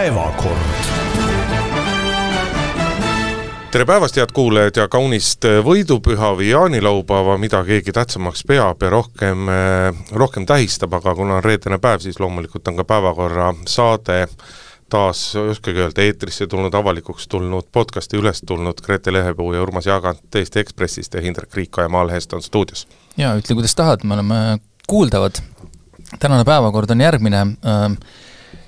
päevakord tere päevast, head kuulajad ja kaunist võidupüha või jaanilaupäeva, mida keegi tähtsamaks peab ja rohkem, rohkem tähistab, aga kuna on reedene päev, siis loomulikult on ka päevakorra saade taas, ei oskagi öelda, eetrisse tulnud, avalikuks tulnud, podcasti üles tulnud Grete Lehepuu ja Urmas Jaagant Eesti Ekspressist ja Hindrek Riikoja Maalehest on stuudios. jaa, ütle kuidas tahad, me oleme kuuldavad. tänane päevakord on järgmine äh,,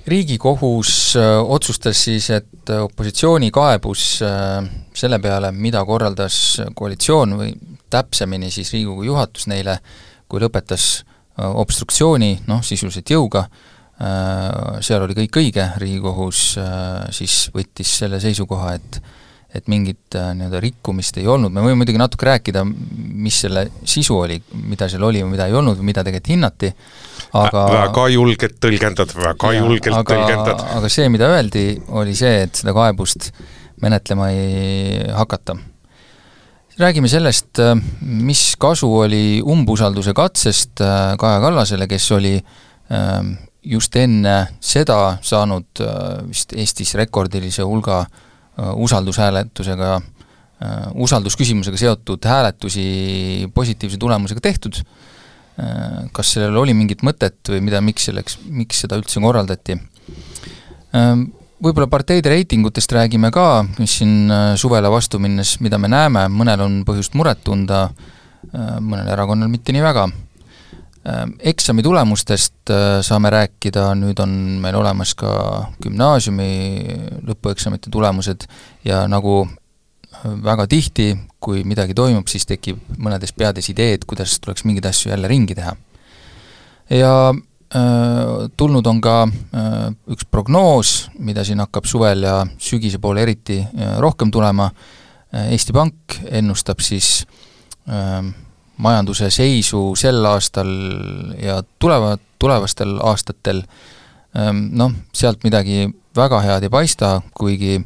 riigikohus äh, otsustas siis, et opositsiooni kaebus äh, selle peale, mida korraldas koalitsioon või täpsemini siis Riigikogu juhatus neile, kui lõpetas äh, obstruktsiooni, noh, sisuliselt jõuga, seal oli kõik õige, Riigikohus siis võttis selle seisukoha, et et mingit nii-öelda rikkumist ei olnud, me võime muidugi natuke rääkida, mis selle sisu oli, mida seal oli või mida ei olnud või mida tegelikult hinnati, aga väga julgelt tõlgendad, väga ja, julgelt aga, tõlgendad. aga see, mida öeldi, oli see, et seda kaebust menetlema ei hakata. räägime sellest, mis kasu oli umbusalduse katsest äh, Kaja Kallasele, kes oli ähm, just enne seda saanud äh, vist Eestis rekordilise hulga äh, usaldushääletusega, usaldusküsimusega seotud hääletusi positiivse tulemusega tehtud Äh, kas sellel oli mingit mõtet või mida, miks selleks, miks seda üldse korraldati. Võib-olla parteide reitingutest räägime ka, mis siin äh, suvele vastu minnes, mida me näeme, mõnel on põhjust muret tunda, äh, mõnel erakonnal mitte nii väga. Eksami tulemustest saame rääkida, nüüd on meil olemas ka gümnaasiumi lõpueksamite tulemused ja nagu väga tihti, kui midagi toimub, siis tekib mõnedes peades idee, et kuidas tuleks mingeid asju jälle ringi teha. ja äh, tulnud on ka äh, üks prognoos, mida siin hakkab suvel ja sügise poole eriti äh, rohkem tulema, Eesti Pank ennustab siis äh, majanduse seisu sel aastal ja tuleva, tulevastel aastatel ähm, noh, sealt midagi väga head ei paista, kuigi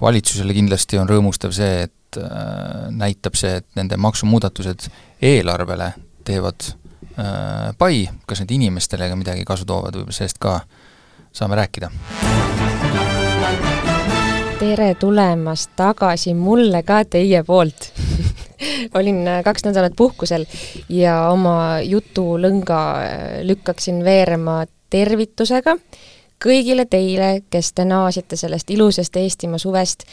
valitsusele kindlasti on rõõmustav see, et äh, näitab see, et nende maksumuudatused eelarvele teevad äh, pai, kas need inimestele ka midagi kasu toovad, võib-olla sellest ka saame rääkida. Tere tulemast tagasi mulle ka teie poolt. Olin äh, kaks nädalat puhkusel ja oma jutulõnga äh, lükkaksin veerema tervitusega äh, kõigile teile, kes te naasite sellest ilusast Eestimaa suvest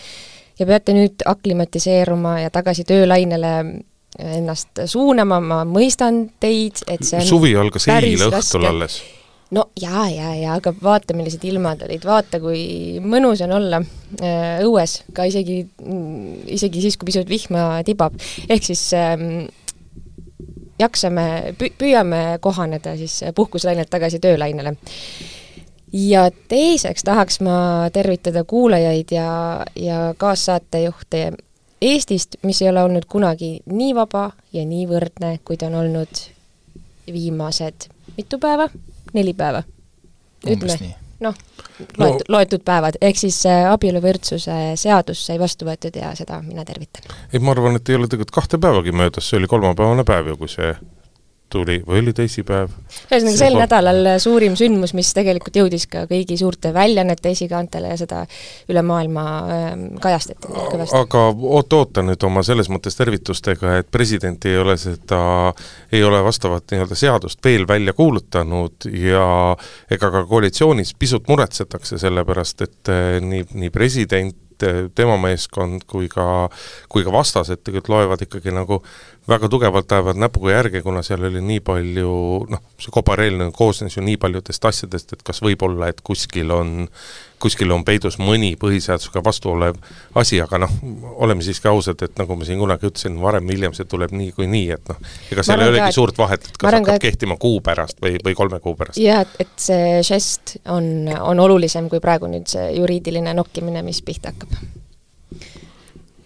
ja peate nüüd aklimatiseeruma ja tagasi töölainele ennast suunama, ma mõistan teid, et see suvi algas eile õhtul alles. No jaa, jaa, jaa, aga vaata, millised ilmad olid, vaata, kui mõnus on olla äh, õues, ka isegi, isegi siis, kui pisut vihma tibab. ehk siis ähm, jaksame, püüame kohaneda siis puhkuslainelt tagasi töölainele. Ja teiseks tahaks ma tervitada kuulajaid ja, ja kaassaatejuhte Eestist, mis ei ole olnud kunagi nii vaba ja nii võrdne, kui ta on olnud viimased mitu päeva, neli päeva. ütleme, noh, loetud no., loetud päevad, ehk siis äh, abieluvõrdsuse seadus sai vastu võetud ja seda mina tervitan. ei, ma arvan, et ei ole tegelikult kahte päevagi möödas, see oli kolmapäevane päev ju, kui see tuli või oli teisipäev? ühesõnaga sel nädalal suurim sündmus, mis tegelikult jõudis ka kõigi suurte väljaannete esikaantele ja seda üle maailma äh, kajastati kõvasti. aga oota-oota nüüd oma selles mõttes tervitustega, et president ei ole seda, ei ole vastavat nii-öelda seadust veel välja kuulutanud ja ega ka koalitsioonis pisut muretsetakse, sellepärast et eh, nii, nii president tema meeskond kui ka, kui ka vastased tegelikult loevad ikkagi nagu väga tugevalt ajavad näpuga järge, kuna seal oli nii palju noh, see kobareelnõu koosnes ju nii paljudest asjadest, et kas võib olla, et kuskil on, kuskil on peidus mõni põhiseadusega vastuolev asi, aga noh, oleme siiski ausad, et nagu ma siin kunagi ütlesin, varem või hiljem see tuleb niikuinii, nii, et noh, ega seal ei olegi suurt vahet, et kas hakkab ka, kehtima kuu pärast või, või kolme kuu pärast. jah, et, et see žest on, on olulisem kui praegu nüüd see juriidiline nokkimine, mis pihta hakkab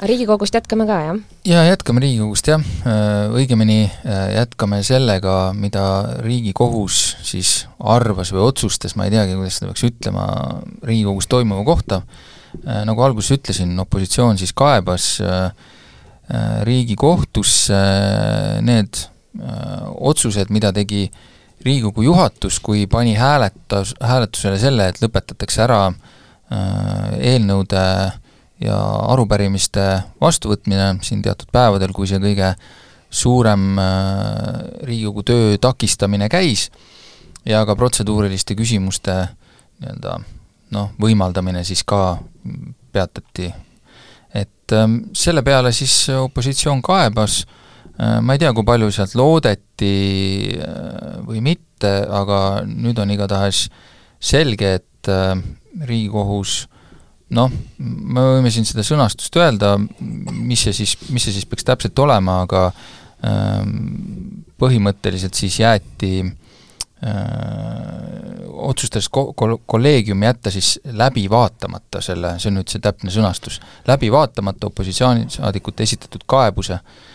Riigikogust jätkame ka, jah? jaa, jätkame Riigikogust jah, äh, õigemini äh, jätkame sellega, mida Riigikohus siis arvas või otsustas, ma ei teagi, kuidas seda peaks ütlema, Riigikogus toimuva kohta, äh, nagu alguses ütlesin, opositsioon siis kaebas Riigikohtusse need otsused, mida tegi Riigikogu juhatus, kui pani hääletas, hääletusele selle, et lõpetatakse ära eelnõude ja arupärimiste vastuvõtmine siin teatud päevadel, kui see kõige suurem Riigikogu töö takistamine käis, ja ka protseduuriliste küsimuste nii-öelda noh, võimaldamine siis ka peatati. et selle peale siis opositsioon kaebas äh, Äh, ma ei tea, kui palju sealt loodeti äh, või mitte, aga nüüd on igatahes selge, et äh, Riigikohus noh, me võime siin seda sõnastust öelda, mis see siis, mis see siis peaks täpselt olema, aga põhimõtteliselt siis jäeti otsustas ko-, ko-, kolleegium jätta siis läbi vaatamata selle, see on nüüd see täpne sõnastus, läbi vaatamata opositsioonisaadikute esitatud kaebuse. Äh,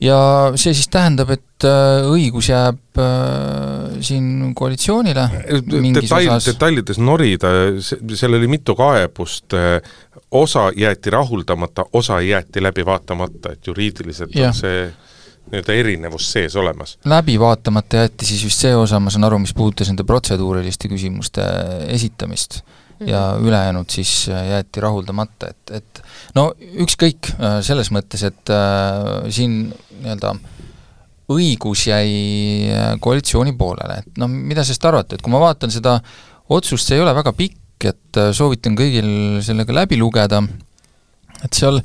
ja see siis tähendab, et äh, õigus jääb äh, siin koalitsioonile detail, detailides norida, seal oli mitu kaebust, äh, osa jäeti rahuldamata, osa jäeti läbi vaatamata, et juriidiliselt ja. on see nii-öelda erinevus sees olemas. läbi vaatamata jäeti siis vist see osa, ma saan aru, mis puudutas nende protseduuriliste küsimuste esitamist ja mhm. ülejäänud siis jäeti rahuldamata, et, et no ükskõik, selles mõttes, et äh, siin nii-öelda õigus jäi äh, koalitsiooni poolele, et noh, mida sellest arvata, et kui ma vaatan seda otsust, see ei ole väga pikk, et äh, soovitan kõigil sellega läbi lugeda, et seal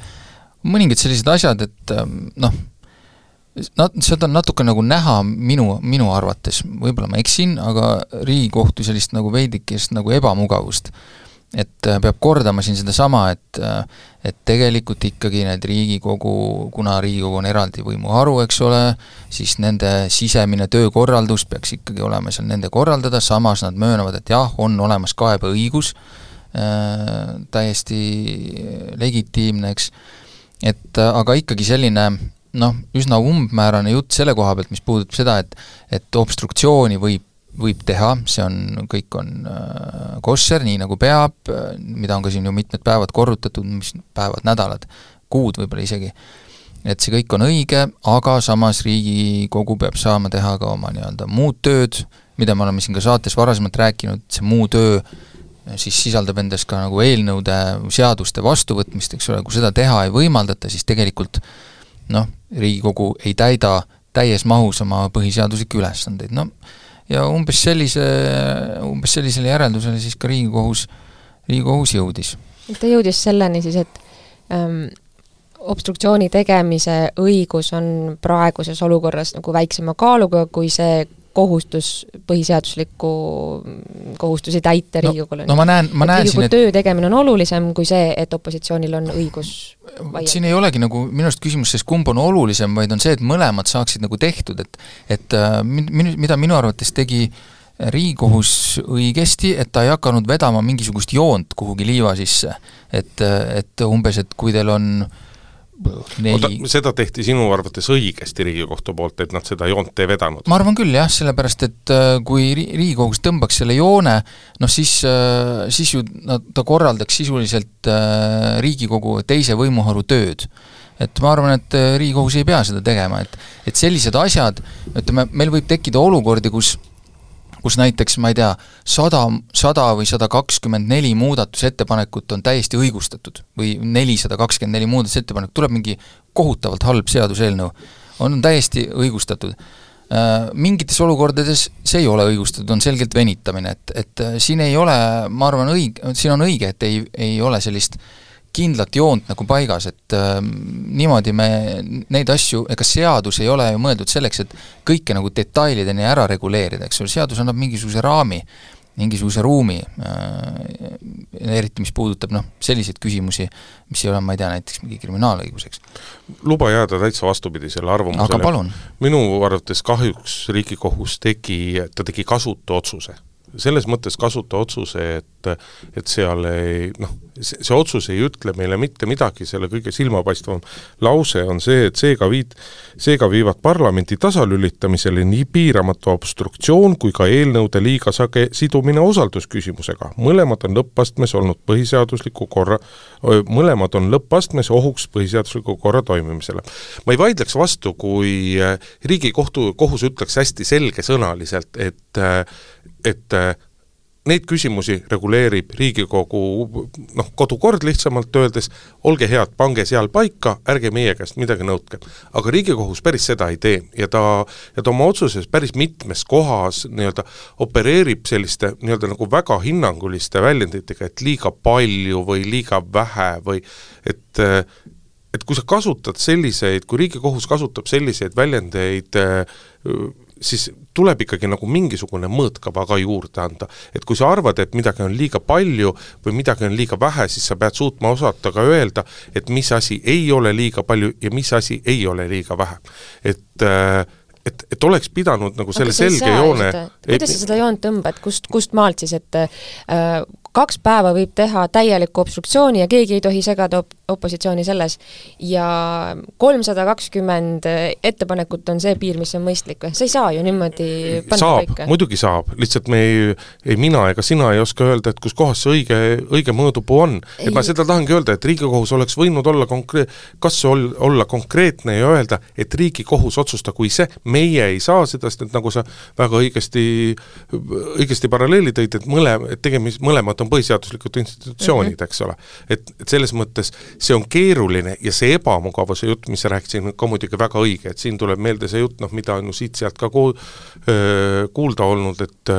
mõningad sellised asjad, et ähm, noh, nat-, seda on natuke nagu näha minu, minu arvates, võib-olla ma eksin, aga Riigikohtu sellist nagu veidikest nagu ebamugavust et äh, peab kordama siin sedasama, et äh, et tegelikult ikkagi need Riigikogu, kuna Riigikogu on eraldi võimuharu, eks ole, siis nende sisemine töökorraldus peaks ikkagi olema seal nende korraldada, samas nad möönavad, et jah, on olemas kaebeõigus äh,, täiesti legitiimne, eks, et äh, aga ikkagi selline noh, üsna umbmäärane jutt selle koha pealt, mis puudutab seda, et et obstruktsiooni võib võib teha, see on, kõik on äh, kosser, nii nagu peab, mida on ka siin ju mitmed päevad korrutatud, mis päevad, nädalad, kuud võib-olla isegi, et see kõik on õige, aga samas Riigikogu peab saama teha ka oma nii-öelda muud tööd, mida me oleme siin ka saates varasemalt rääkinud, see muu töö siis sisaldab endas ka nagu eelnõude, seaduste vastuvõtmist, eks ole, kui seda teha ei võimaldata, siis tegelikult noh, Riigikogu ei täida täies mahus oma põhiseaduslikke ülesandeid, no ja umbes sellise, umbes sellisele järeldusele siis ka Riigikohus, Riigikohus jõudis. ta jõudis selleni siis, et ähm, obstruktsiooni tegemise õigus on praeguses olukorras nagu väiksema kaaluga kui see kohustus põhiseaduslikku kohustusi täita no, Riigikogule. no ma näen, ma näen siin, et töö tegemine on olulisem kui see, et opositsioonil on õigus vaielda. siin ei olegi nagu minu arust küsimus selles, kumb on olulisem, vaid on see, et mõlemad saaksid nagu tehtud, et et äh, min-, mida minu arvates tegi Riigikohus õigesti, et ta ei hakanud vedama mingisugust joont kuhugi liiva sisse. et, et umbes, et kui teil on äh, oota, seda tehti sinu arvates õigesti Riigikohtu poolt, et nad seda joont ei vedanud? ma arvan küll jah, sellepärast et äh, kui Riigikogus tõmbaks selle joone, noh siis, äh, siis ju nad, ta korraldaks sisuliselt äh, Riigikogu teise võimuharu tööd. et ma arvan, et Riigikohus ei pea seda tegema, et et sellised asjad, ütleme, meil võib tekkida olukordi, kus kus näiteks, ma ei tea, sada, sada või sada kakskümmend neli muudatusettepanekut on täiesti õigustatud või nelisada kakskümmend neli muudatusettepanekut, tuleb mingi kohutavalt halb seaduseelnõu, on täiesti õigustatud. Äh, mingites olukordades see ei ole õigustatud, on selgelt venitamine, et, et äh, siin ei ole, ma arvan, õig-, siin on õige, et ei, ei ole sellist äh, kindlat joont nagu paigas, et äh, niimoodi me neid asju, ega seadus ei ole ju mõeldud selleks, et kõike nagu detailideni ära reguleerida, eks ole, seadus annab mingisuguse raami, mingisuguse ruumi äh,, eriti mis puudutab noh, selliseid küsimusi, mis ei ole, ma ei tea, näiteks mingi kriminaalõigus, eks. luba jääda täitsa vastupidisele arvamusele. minu arvates kahjuks Riigikohus tegi, ta tegi kasutu otsuse selles mõttes kasuta otsuse, et et seal ei noh, see, otsus ei ütle meile mitte midagi, selle kõige silmapaistvam lause on see, et seega viid, seega viivad parlamendi tasalülitamisele nii piiramatu obstruktsioon kui ka eelnõude liiga sage sidumine usaldusküsimusega. mõlemad on lõppastmes olnud põhiseadusliku korra, mõlemad on lõppastmes ohuks põhiseadusliku korra toimimisele. ma ei vaidleks vastu, kui Riigikohtu, kohus ütleks hästi selgesõnaliselt, et et neid küsimusi reguleerib Riigikogu noh, kodukord lihtsamalt öeldes, olge head, pange seal paika, ärge meie käest midagi nõudke. aga Riigikohus päris seda ei tee ja ta, ja ta oma otsuses päris mitmes kohas nii-öelda opereerib selliste nii-öelda nagu väga hinnanguliste väljenditega, et liiga palju või liiga vähe või et et kui sa kasutad selliseid, kui Riigikohus kasutab selliseid väljendeid siis tuleb ikkagi nagu mingisugune mõõtkava ka juurde anda. et kui sa arvad, et midagi on liiga palju või midagi on liiga vähe, siis sa pead suutma osata ka öelda, et mis asi ei ole liiga palju ja mis asi ei ole liiga vähe. et äh, et, et oleks pidanud nagu selle selge joone kuidas sa seda joont tõmbad, kust, kust maalt siis, et äh, kaks päeva võib teha täielikku obstruktsiooni ja keegi ei tohi segada op-, opositsiooni selles. Ja kolmsada kakskümmend ettepanekut on see piir, mis on mõistlik või? sa ei saa ju niimoodi saab, muidugi saab, lihtsalt me ei, ei mina ega sina ei oska öelda, et kus kohas see õige, õige mõõdupuu on. et ma seda tahangi öelda, et Riigikohus oleks võinud olla konkre-, kas ol-, olla konkreetne ja öelda, et Riigikohus otsustagu ise, meie ei saa seda, sest et nagu sa väga õigesti, õigesti paralleeli tõid, et mõle-, et tegemist, mõlemad on põhiseaduslikud institutsioonid mm, -hmm. eks ole. et, et selles mõttes see on keeruline ja see ebamugavuse jutt, mis sa rääkisid, on ka muidugi väga õige, et siin tuleb meelde see jutt, noh, mida on ju siit-sealt ka kuul-, kuulda olnud, et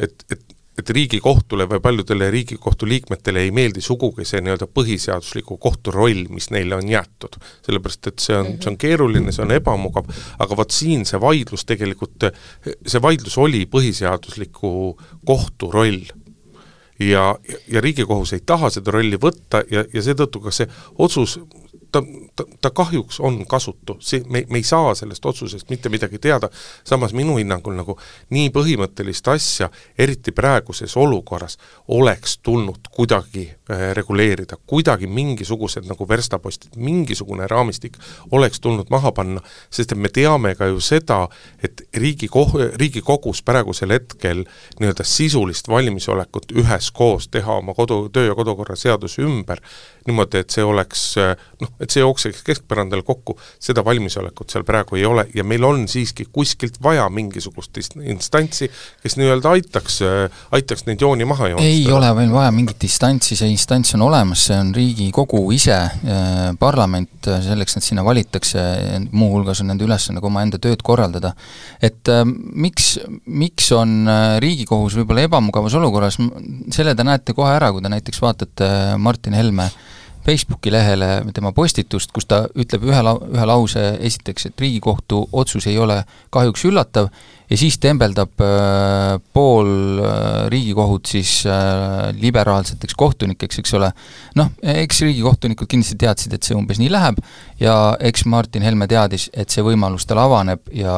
et, et et Riigikohtule või paljudele Riigikohtu liikmetele ei meeldi sugugi see nii-öelda põhiseadusliku kohtu roll, mis neile on jäetud. sellepärast, et see on, see on keeruline, see on ebamugav, aga vot siin see vaidlus tegelikult, see vaidlus oli põhiseadusliku kohtu roll ja, ja Riigikohus ei taha seda rolli võtta ja, ja seetõttu ka see otsus ta, ta, ta kahjuks on kasutu, see, me, me ei saa sellest otsusest mitte midagi teada, samas minu hinnangul nagu nii põhimõttelist asja, eriti praeguses olukorras, oleks tulnud kuidagi reguleerida, kuidagi mingisugused nagu verstapostid, mingisugune raamistik oleks tulnud maha panna, sest et me teame ka ju seda, et Riigikoh-, Riigikogus praegusel hetkel nii-öelda sisulist valmisolekut üheskoos teha oma kodu, töö- ja kodukorra seadus ümber, niimoodi, et see oleks noh, et see jookseks keskpõrandal kokku, seda valmisolekut seal praegu ei ole ja meil on siiski kuskilt vaja mingisugust instantsi, kes nii-öelda aitaks, aitaks neid jooni maha joonistada. ei ole veel vaja mingit instantsi, see instants on olemas, see on Riigikogu ise, parlament, selleks nad sinna valitakse, muuhulgas on nende ülesanne ka omaenda tööd korraldada. et äh, miks, miks on Riigikohus võib-olla ebamugavas olukorras, selle te näete kohe ära, kui te näiteks vaatate Martin Helme äh, Facebooki lehele tema postitust, kus ta ütleb ühe lau-, ühe lause esiteks, et Riigikohtu otsus ei ole kahjuks üllatav ja siis tembeldab äh, pool äh, Riigikohut siis äh, liberaalseteks kohtunikeks, eks ole. noh, eks riigikohtunikud kindlasti teadsid, et see umbes nii läheb ja eks Martin Helme teadis, et see võimalus tal avaneb ja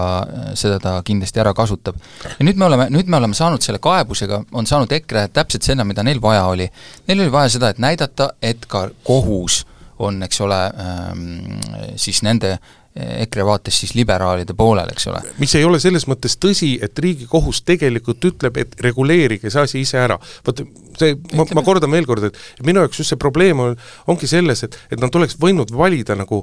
seda ta kindlasti ära kasutab. ja nüüd me oleme, nüüd me oleme saanud selle kaebusega, on saanud EKRE täpselt seda, mida neil vaja oli. Neil oli vaja seda, et näidata, et ka kohus on, eks ole ähm,, siis nende EKRE vaates siis liberaalide poolel, eks ole. mis ei ole selles mõttes tõsi, et Riigikohus tegelikult ütleb, et reguleerige see asi ise ära. vot see, ma, ma kordan veel kord, et minu jaoks just see probleem on, ongi selles, et, et nad oleks võinud valida nagu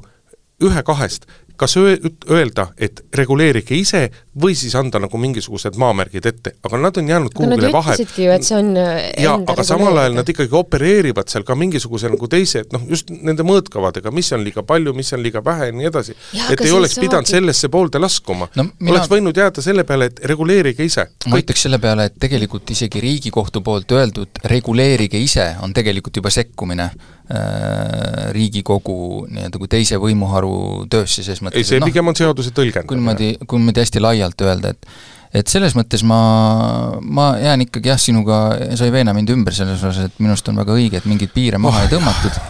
ühe kahest, kas öelda, et reguleerige ise või siis anda nagu mingisugused maamärgid ette, aga nad on jäänud kuhugile vahe. ütlesidki ju, et see on äh, jaa, aga samal ajal nad ikkagi opereerivad seal ka mingisuguse nagu teise, et noh, just nende mõõtkavadega, mis on liiga palju, mis on liiga vähe ja nii edasi. et ei oleks pidanud saagi. sellesse poolde laskuma no,. Mina... oleks võinud jääda selle peale, et reguleerige ise. ma ütleks selle peale, et tegelikult isegi Riigikohtu poolt öeldud reguleerige ise on tegelikult juba sekkumine Äh, Riigikogu nii-öelda kui teise võimuharu töösse, ses mõttes ei, see no, pigem on seaduse tõlgendamine. kui niimoodi, kui niimoodi hästi laialt öelda, et et selles mõttes ma, ma jään ikkagi jah, sinuga, sa ei veena mind ümber selles osas, et minu arust on väga õige, et mingeid piire maha oh. ei tõmmatud,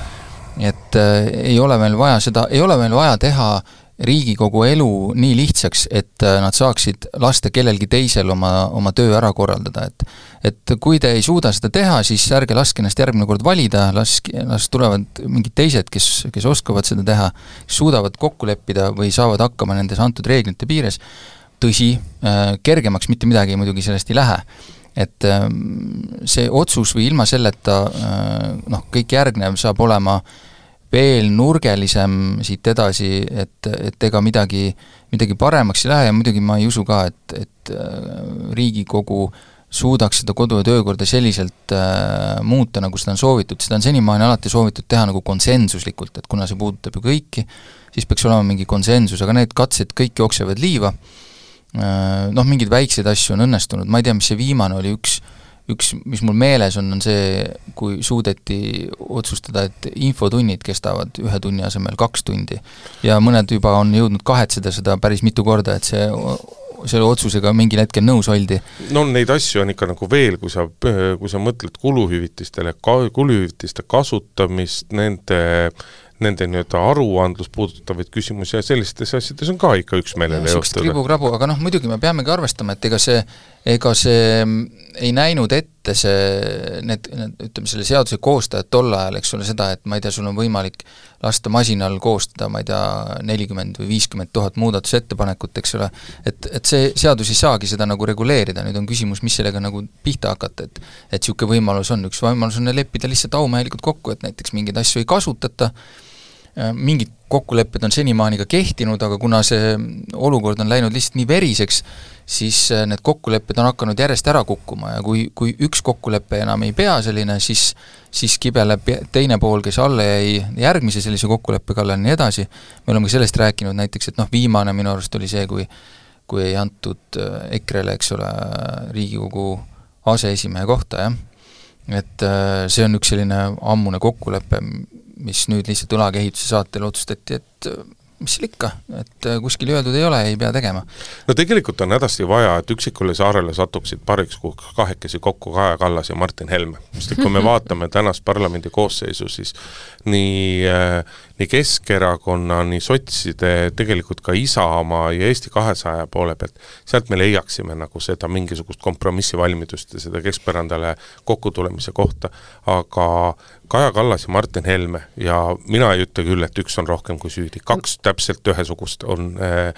et äh, ei ole meil vaja seda, ei ole meil vaja teha Riigikogu elu nii lihtsaks, et äh, nad saaksid lasta kellelgi teisel oma, oma töö ära korraldada, et et kui te ei suuda seda teha, siis ärge laske ennast järgmine kord valida, las, las tulevad mingid teised, kes, kes oskavad seda teha, suudavad kokku leppida või saavad hakkama nendes antud reeglite piires, tõsi, äh, kergemaks mitte midagi muidugi sellest ei lähe. Et ähm, see otsus või ilma selleta äh, noh, kõik järgnev saab olema veel nurgelisem siit edasi, et, et ega midagi, midagi paremaks ei lähe ja muidugi ma ei usu ka, et, et äh, Riigikogu suudaks seda kodu- ja töökorda selliselt äh, muuta, nagu seda on soovitud, seda on senimaani alati soovitud teha nagu konsensuslikult, et kuna see puudutab ju kõiki, siis peaks olema mingi konsensus, aga need katsed kõik jooksevad liiva. äh,, noh, mingeid väikseid asju on õnnestunud, ma ei tea, mis see viimane oli, üks üks, mis mul meeles on, on see, kui suudeti otsustada, et infotunnid kestavad ühe tunni asemel kaks tundi. ja mõned juba on jõudnud kahetseda seda päris mitu korda, et see selle otsusega mingil hetkel nõus oldi. no neid asju on ikka nagu veel, kui sa, kui sa mõtled kuluhüvitistele, kuluhüvitiste kasutamist, nende nende nii-öelda aruandlust puudutavaid küsimusi ja sellistes asjades on ka ikka üksmeelele jõutud. kribu-krabu, aga noh, muidugi me peamegi arvestama, et ega see, ega see ei näinud ette see, need, need, ütleme, selle seaduse koostajad tol ajal, eks ole, seda, et ma ei tea, sul on võimalik lasta masinal koostada, ma ei tea, nelikümmend või viiskümmend tuhat muudatusettepanekut, eks ole, et, et see seadus ei saagi seda nagu reguleerida, nüüd on küsimus, mis sellega nagu pihta hakata, et et niisugune võimalus on, üks võimalus on leppida lihtsalt aumehelikult kokku, et näiteks mingeid asju ei kasutata, mingid kokkulepped on senimaani ka kehtinud, aga kuna see olukord on läinud lihtsalt nii veriseks, siis äh, need kokkulepped on hakanud järjest ära kukkuma ja kui, kui üks kokkulepe enam ei pea selline, siis siis kibeleb teine pool, kes alla jäi järgmise sellise kokkuleppe kallal ja nii edasi, me oleme ka sellest rääkinud näiteks, et noh, viimane minu arust oli see, kui kui ei antud äh, EKRE-le, eks ole, Riigikogu aseesimehe kohta, jah. et see on üks selline ammune kokkulepe, mis nüüd lihtsalt õlakehituse saatel otsustati, et mis seal ikka, et äh, kuskil öeldud ei ole, ei pea tegema. no tegelikult on hädasti vaja, et üksikule saarele satuksid paariks kuuks kahekesi kokku Kaja Kallas ja Martin Helme. sest et kui me vaatame tänast parlamendi koosseisu, siis nii äh, nii Keskerakonna, nii sotside, tegelikult ka Isamaa ja Eesti kahesaja poole pealt, sealt me leiaksime nagu seda mingisugust kompromissivalmidust ja seda keskpõrandale kokkutulemise kohta, aga Kaja Kallas ja Martin Helme ja mina ei ütle küll, et üks on rohkem kui süüdi, kaks täpselt ühesugust on äh,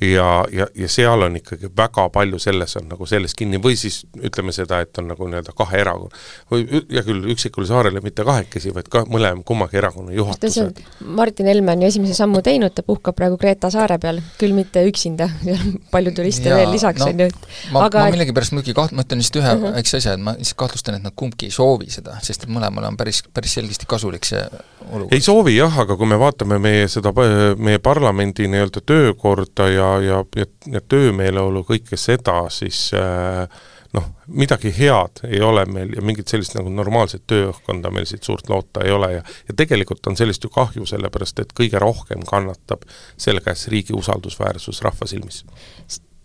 ja, ja, ja seal on ikkagi väga palju selles on nagu selles kinni. Või siis ütleme seda, et on nagu nii-öelda kahe erakonna või hea küll, üksikule saarele mitte kahekesi, vaid ka mõlema, kummagi erakonna juhatused. Martin Helme on ju esimese sammu teinud, ta puhkab praegu Greta saare peal, küll mitte üksinda, palju turiste ja, veel lisaks, on ju, et ma, aga ma millegipärast muidugi kaht-, ma ütlen lihtsalt ühe uh -huh. väikse asja, et ma lihtsalt kahtlustan, et nad kumbki ei soovi seda, sest et mõlemale on päris, päris selgesti kasulik see olukord. ei soovi jah, aga kui me vaatame meie seda, meie parlamendi nii-öelda töökorda ja ja, ja, ja töömeeleolu, kõike seda, siis äh, noh, midagi head ei ole meil ja mingit sellist nagu normaalset tööõhkkonda meil siit suurt loota ei ole ja ja tegelikult on sellest ju kahju, sellepärast et kõige rohkem kannatab selle käes riigi usaldusväärsus rahva silmis.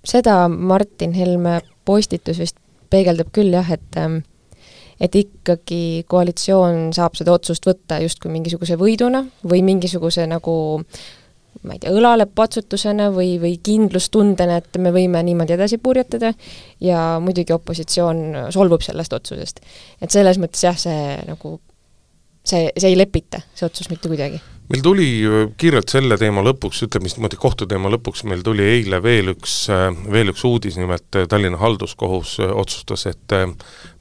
seda Martin Helme postitus vist peegeldab küll jah, et ähm, et ikkagi koalitsioon saab seda otsust võtta justkui mingisuguse võiduna või mingisuguse nagu ma ei tea, õlalepatsutusena või, või kindlustundena, et me võime niimoodi edasi purjetada ja muidugi opositsioon solvub sellest otsusest. et selles mõttes jah, see nagu, see, see ei lepita, see otsus mitte kuidagi. meil tuli kiirelt selle teema lõpuks, ütleme siis niimoodi kohtuteema lõpuks, meil tuli eile veel üks, veel üks uudis, nimelt Tallinna Halduskohus otsustas, et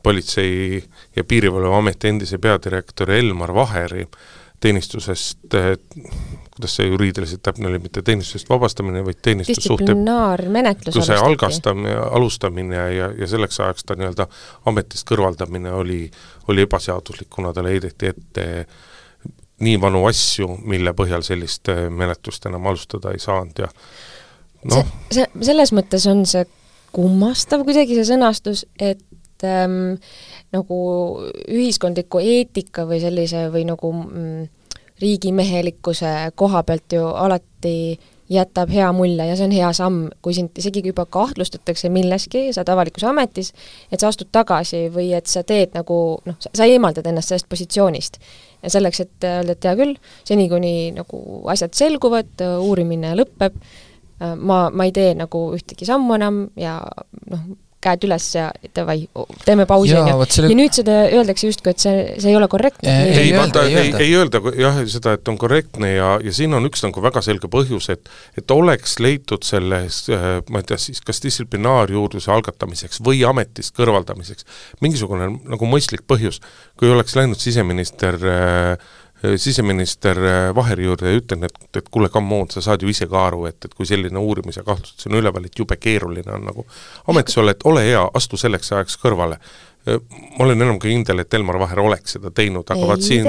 politsei- ja Piirivalveameti endise peadirektori Elmar Vaheri teenistusest kuidas see juriidiliselt täpne oli, mitte teenistusest vabastamine, vaid teenistussuhte distsiplinaarmenetluse algastamine, alustamine ja, ja selleks ajaks ta nii-öelda ametist kõrvaldamine oli, oli ebaseaduslik, kuna talle heideti ette nii vanu asju, mille põhjal sellist äh, menetlust enam alustada ei saanud ja noh. See, see, selles mõttes on see kummastav kuidagi, see sõnastus, et ähm, nagu ühiskondliku eetika või sellise või nagu mm, riigimehelikkuse koha pealt ju alati jätab hea mulje ja see on hea samm, kui sind isegi juba kahtlustatakse milleski, sa oled avalikus ametis, et sa astud tagasi või et sa teed nagu noh, sa eemaldad ennast sellest positsioonist. ja selleks, et öelda, et hea küll, seni kuni nagu asjad selguvad, uurimine lõpeb, ma, ma ei tee nagu ühtegi sammu enam ja noh, käed üles ja davai, teeme pausi, on ju. Selle... ja nüüd seda öeldakse justkui, et see, see ei ole korrektne. ei, ei, vaata, ei, ei öelda jah, seda, et on korrektne ja, ja siin on üks nagu väga selge põhjus, et et oleks leitud selles, äh, ma ei tea siis, kas distsiplinaarjuurdluse algatamiseks või ametist kõrvaldamiseks mingisugune nagu mõistlik põhjus, kui oleks läinud siseminister äh, siseminister Vaheri juurde ja ütlen, et, et kuule, come on, sa saad ju ise ka aru, et, et kui selline uurimise kahtlustus on üleval, et jube keeruline on nagu ametis olla, et ole hea, astu selleks ajaks kõrvale. Ma olen enam kui kindel, et Elmar Vaher oleks seda teinud, aga vaat siin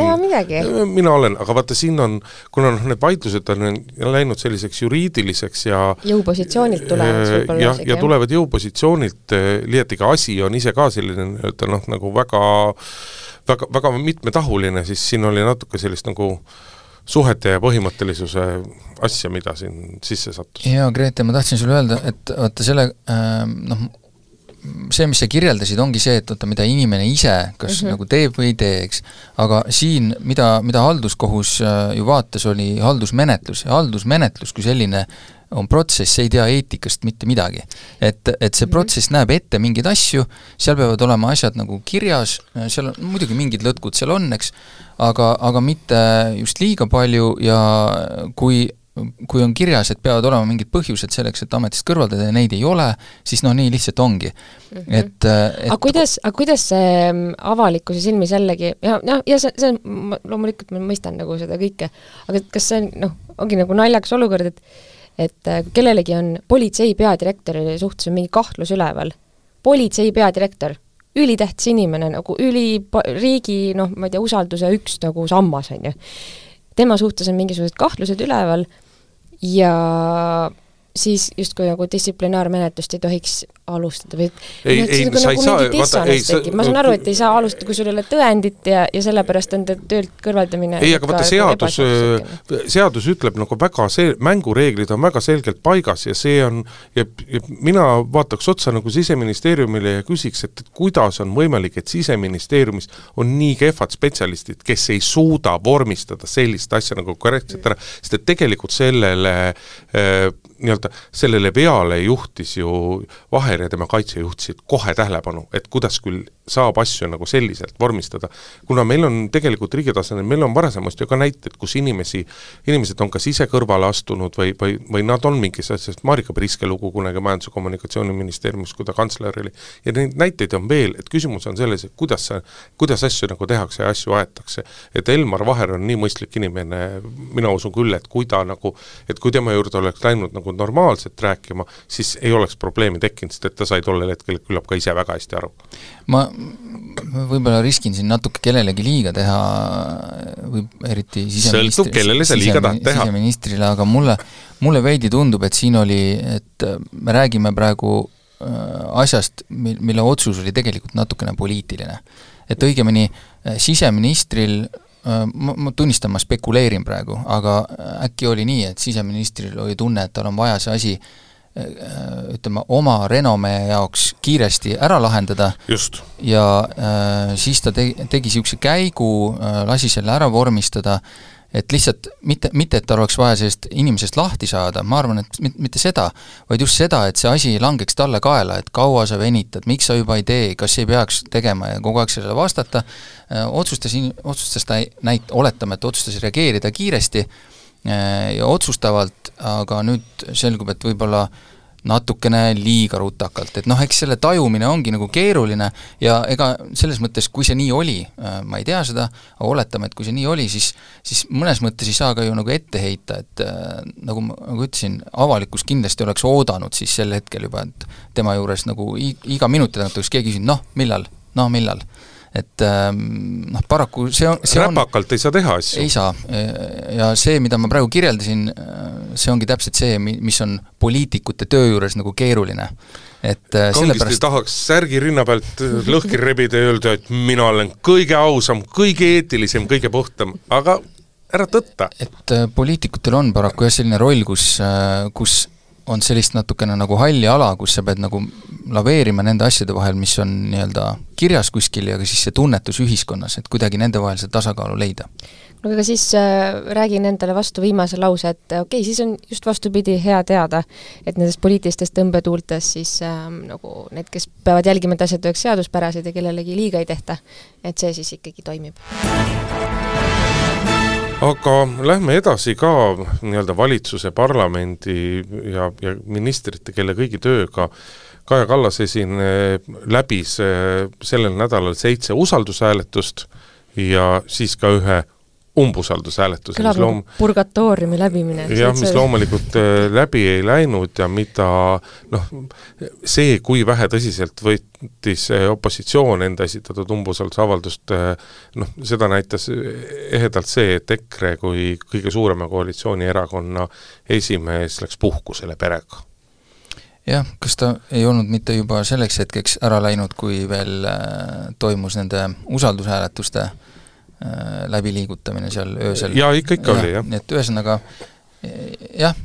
mina olen, aga vaata, siin on, kuna noh, need vaidlused on läinud selliseks juriidiliseks ja jõupositsioonilt tulevad võib-olla jah, ja tulevad jõupositsioonilt, liiati ka asi on ise ka selline nii-öelda noh, nagu väga väga, väga mitmetahuline, siis siin oli natuke sellist nagu suhete ja põhimõttelisuse asja, mida siin sisse sattus. jaa, Grete, ma tahtsin sulle öelda, et vaata selle äh, noh, see, mis sa kirjeldasid, ongi see, et oota, mida inimene ise kas mm -hmm. nagu teeb või ei tee, eks. aga siin, mida, mida halduskohus äh, ju vaatas, oli haldusmenetlus ja haldusmenetlus kui selline on protsess, ei tea eetikast mitte midagi. et, et see -hmm. protsess näeb ette mingeid asju, seal peavad olema asjad nagu kirjas, seal on muidugi mingid lõtkud seal on, eks, aga, aga mitte just liiga palju ja kui kui on kirjas, et peavad olema mingid põhjused selleks, et ametist kõrvaldada ja neid ei ole, siis no nii lihtsalt ongi. -hmm. et, et aga kuidas, aga kuidas see mm, avalikkuse silmis jällegi, ja noh, ja see, see on, loomulikult ma mõistan nagu seda kõike, aga kas see on noh, ongi nagu naljakas olukord, et et äh, kui kellelegi on politsei peadirektori suhtes on mingi kahtlus üleval, politsei peadirektor, ülitähtis inimene, nagu üli, riigi noh, ma ei tea, usalduse üks nagu sammas, on ju. tema suhtes on mingisugused kahtlused üleval ja siis justkui nagu distsiplinaarmenetlust ei tohiks alustada või ei, ei, nagu, sa nagu ei saa, vaata, ei sa ma saan aru, et ei saa alustada, kui sul ei ole tõendit ja, ja sellepärast on ta töölt kõrvaldamine ei, aga vaata seadus, seadus ütleb nagu väga see, mängureeglid on väga selgelt paigas ja see on, ja, ja mina vaataks otsa nagu Siseministeeriumile ja küsiks, et, et kuidas on võimalik, et Siseministeeriumis on nii kehvad spetsialistid, kes ei suuda vormistada sellist asja nagu korrektselt ära, sest et tegelikult sellele äh, nii-öelda sellele veale juhtis ju Vaher ja tema kaitse juhtisid kohe tähelepanu, et kuidas küll saab asju nagu selliselt vormistada. kuna meil on tegelikult riigi tasemel, meil on varasemast ju ka näiteid, kus inimesi, inimesed on kas ise kõrvale astunud või, või, või nad on mingis asjas, Marika Priske lugu kunagi Majandus- ja Kommunikatsiooniministeeriumis, kui ta kantsler oli, ja neid näiteid on veel, et küsimus on selles, et kuidas sa, kuidas asju nagu tehakse ja asju aetakse. et Elmar Vaher on nii mõistlik inimene, mina usun küll, et kui ta nagu, et kui tema juurde oleks läinud nagu normaalselt rääkima, siis ei oleks probleemi tekkinud, sest et ta sai tollel hetkel küllap ka ise väga hästi aru. ma võib-olla riskin siin natuke kellelegi liiga teha, või eriti siseministri, teha. siseministrile, aga mulle, mulle veidi tundub, et siin oli, et me räägime praegu äh, asjast, mil, mille otsus oli tegelikult natukene poliitiline. et õigemini äh, siseministril äh, ma, ma tunnistan, ma spekuleerin praegu, aga äkki oli nii, et siseministril oli tunne, et tal on vaja see asi ütleme, oma renomee jaoks kiiresti ära lahendada. Ja äh, siis ta te-, tegi niisuguse käigu äh,, lasi selle ära vormistada, et lihtsalt mitte, mitte et tal oleks vaja sellest inimesest lahti saada, ma arvan, et mit-, mitte seda, vaid just seda, et see asi langeks talle kaela, et kaua sa venitad, miks sa juba ei tee, kas ei peaks tegema ja kogu aeg sellele vastata. Äh,, otsustas, otsustas ta näit-, oletame, et otsustas reageerida kiiresti äh, ja otsustavalt, aga nüüd selgub, et võib-olla natukene liiga rutakalt, et noh, eks selle tajumine ongi nagu keeruline ja ega selles mõttes, kui see nii oli, äh, ma ei tea seda, aga oletame, et kui see nii oli, siis siis mõnes mõttes ei saa ka ju nagu ette heita, et äh, nagu ma nagu ütlesin, avalikkus kindlasti oleks oodanud siis sel hetkel juba, et tema juures nagu iga minuti tagant oleks keegi küsinud, noh, millal, no millal et ähm, noh, paraku see on, see räpakalt ei saa teha asju. ei saa. ja see, mida ma praegu kirjeldasin, see ongi täpselt see, mis on poliitikute töö juures nagu keeruline. et äh, sellepärast... tahaks särgi rinna pealt lõhki rebida ja öelda, et mina olen kõige ausam, kõige eetilisem, kõige puhtam, aga ära tõtta. et äh, poliitikutel on paraku jah, selline roll, kus, äh, kus on sellist natukene nagu halli ala, kus sa pead nagu laveerima nende asjade vahel, mis on nii-öelda kirjas kuskil ja ka siis see tunnetus ühiskonnas, et kuidagi nende vahel seda tasakaalu leida. no aga siis äh, räägin endale vastu viimase lause, et okei okay,, siis on just vastupidi hea teada, et nendest poliitilistest tõmbetuultest siis äh, nagu need, kes peavad jälgima, et asjad oleks seaduspärased ja kellelegi liiga ei tehta, et see siis ikkagi toimib aga lähme edasi ka nii-öelda valitsuse, parlamendi ja, ja ministrite, kelle kõigi tööga Kaja Kallas esin läbis sellel nädalal seitse usaldushääletust ja siis ka ühe umbusaldushääletuse. kõlab nagu loom... purgatooriumi läbimine. jah, mis loomulikult äh, läbi ei läinud ja mida noh, see, kui vähe tõsiselt võttis äh, opositsioon enda esitatud umbusaldusavaldust, äh, noh, seda näitas ehedalt see, et EKRE kui kõige suurema koalitsioonierakonna esimees läks puhkusele perega jah, kas ta ei olnud mitte juba selleks hetkeks ära läinud, kui veel toimus nende usaldushääletuste Äh, läbiliigutamine seal öösel. jaa, ikka, ikka ja, oli, jah. nii et ühesõnaga jah,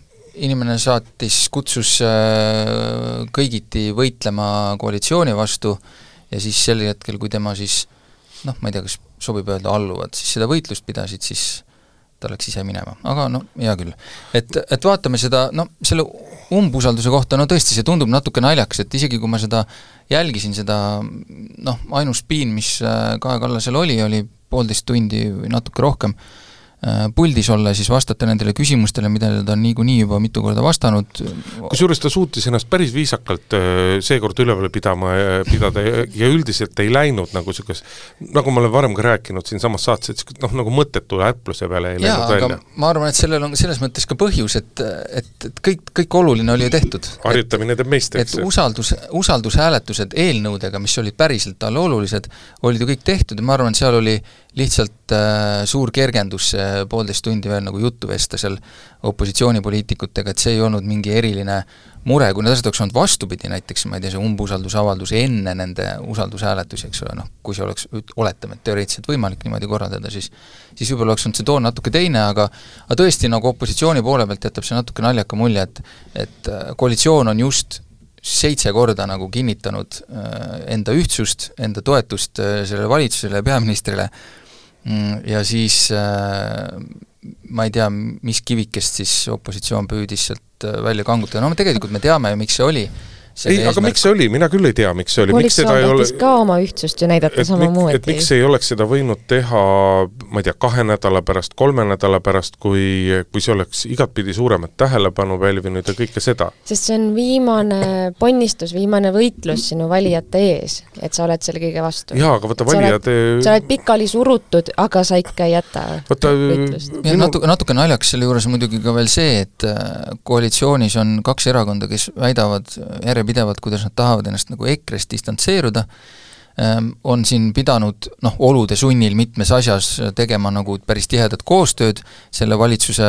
inimene saatis, kutsus äh, kõigiti võitlema koalitsiooni vastu ja siis sel hetkel, kui tema siis noh, ma ei tea, kas sobib öelda alluvad, siis seda võitlust pidasid, siis ta läks ise minema, aga no hea küll. et, et vaatame seda, no selle umbusalduse kohta, no tõesti, see tundub natuke naljakas, et isegi kui ma seda jälgisin, seda noh, ainus piin, mis äh, Kaja Kallasel oli, oli poolteist tundi või natuke rohkem puldis olla siis vastata nendele küsimustele, millele ta on niikuinii juba mitu korda vastanud. kusjuures ta suutis ennast päris viisakalt äh, seekord üleval pidama, pidada ja üldiselt ei läinud nagu niisugust, nagu ma olen varem ka rääkinud siinsamas saates, et noh, nagu mõttetu äpluse peale ei Jaa, läinud välja. ma arvan, et sellel on selles mõttes ka põhjus, et, et, et kõik, kõik oluline oli ju tehtud. harjutamine teeb meistriks. et usaldus, usaldushääletused eelnõudega, mis olid päriselt talle olulised, olid ju kõik tehtud ja ma arvan, et seal oli lihtsalt äh, suur kergendus see poolteist tundi veel nagu juttu vesta seal opositsioonipoliitikutega, et see ei olnud mingi eriline mure, kui need asjad oleks olnud vastupidi, näiteks ma ei tea, see umbusaldusavaldus enne nende usaldushääletusi, eks ole, noh, kui see oleks, oletame, et teoreetiliselt võimalik niimoodi korraldada, siis siis võib-olla oleks olnud see toon natuke teine, aga aga tõesti, nagu opositsiooni poole pealt jätab see natuke naljaka mulje, et et äh, koalitsioon on just seitse korda nagu kinnitanud äh, enda ühtsust, enda toetust äh, sellele valitsusele ja peaministrile, ja siis äh, ma ei tea, mis kivikest siis opositsioon püüdis sealt äh, välja kangutada, no tegelikult me teame ju, miks see oli ei, aga eesmärk... miks see oli, mina küll ei tea, miks see oli, miks seda ei ole ka oma ühtsust ju näidata samamoodi. et miks ei oleks seda võinud teha, ma ei tea, kahe nädala pärast, kolme nädala pärast, kui, kui see oleks igatpidi suuremat tähelepanu pälvinud ja kõike seda? sest see on viimane ponnistus, viimane võitlus sinu valijate ees, et sa oled selle kõige vastu. jaa, aga vaata, valijad sa oled pikali surutud, aga sa ikka ei jäta vaata, võitlust. minu... natuke, natuke naljakas selle juures muidugi ka veel see, et äh, koalitsioonis on kaks erakonda, kes väidavad järjepidevalt järjepidevalt, kuidas nad tahavad ennast nagu EKRE-st distantseeruda, ehm, on siin pidanud noh, olude sunnil mitmes asjas tegema nagu päris tihedat koostööd selle valitsuse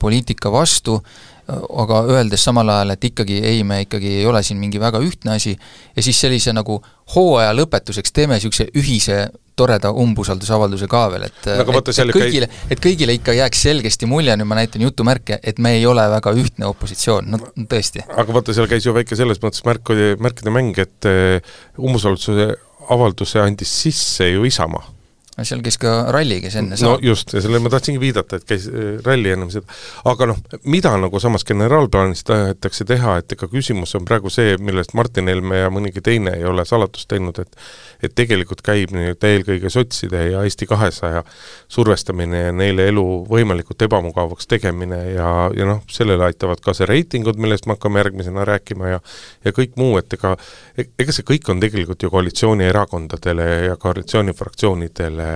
poliitika vastu, aga öeldes samal ajal, et ikkagi ei, me ikkagi ei ole siin mingi väga ühtne asi, ja siis sellise nagu hooaja lõpetuseks teeme niisuguse ühise toreda umbusaldusavalduse ka veel, et no, et, et kõigile, et kõigile ikka jääks selgesti mulje, nüüd ma näitan jutumärke, et me ei ole väga ühtne opositsioon, no tõesti. aga vaata, seal käis ju väike selles mõttes märk, märkide mäng, et eh, umbusalduse avalduse andis sisse ju Isamaa seal käis ka ralli, kes enne saab. no just, ja sellele ma tahtsingi viidata, et käis äh, ralli ennem seda, aga noh, mida nagu samas generaalplaanis tahetakse teha, et ega küsimus on praegu see, millest Martin Helme ja mõnigi teine ei ole salatust teinud, et et tegelikult käib nüüd eelkõige sotside ja Eesti kahesaja survestamine ja neile elu võimalikult ebamugavaks tegemine ja, ja noh, sellele aitavad kaasa reitingud, millest me hakkame järgmisena rääkima ja ja kõik muu, et ega ega see kõik on tegelikult ju koalitsioonierakondadele ja koalitsioonifraktsioonidele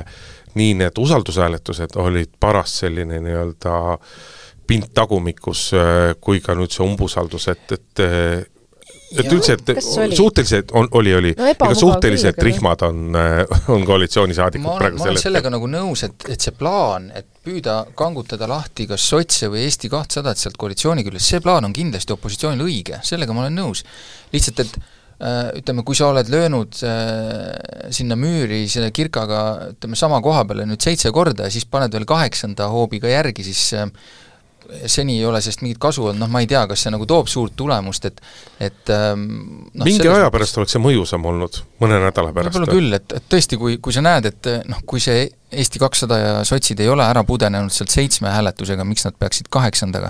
nii need usaldushääletused olid paras selline nii-öelda pind tagumikus, äh, kui ka nüüd see umbusaldus, et, et äh, et üldse, et suhteliselt on, oli, oli. No,, ega suhteliselt küll, rihmad on, äh, on koalitsioonisaadikud praegu ma olen sellega nagu nõus, et, et see plaan, et püüda kangutada lahti kas sotse või Eesti kahtesadat sealt koalitsiooni küljest, see plaan on kindlasti opositsioonil õige, sellega ma olen nõus. lihtsalt, et ütleme, kui sa oled löönud äh, sinna müüri selle kirkaga ütleme, sama koha peale nüüd seitse korda ja siis paned veel kaheksanda hoobiga järgi, siis äh, seni ei ole sellest mingit kasu olnud, noh ma ei tea, kas see nagu toob suurt tulemust, et et ähm, noh, mingi aja pärast oleks see mõjusam olnud, mõne nädala pärast? võib-olla küll, et, et tõesti, kui, kui sa näed, et noh, kui see Eesti kakssada ja sotsid ei ole ära pudenenud sealt seitsme hääletusega, miks nad peaksid kaheksandaga,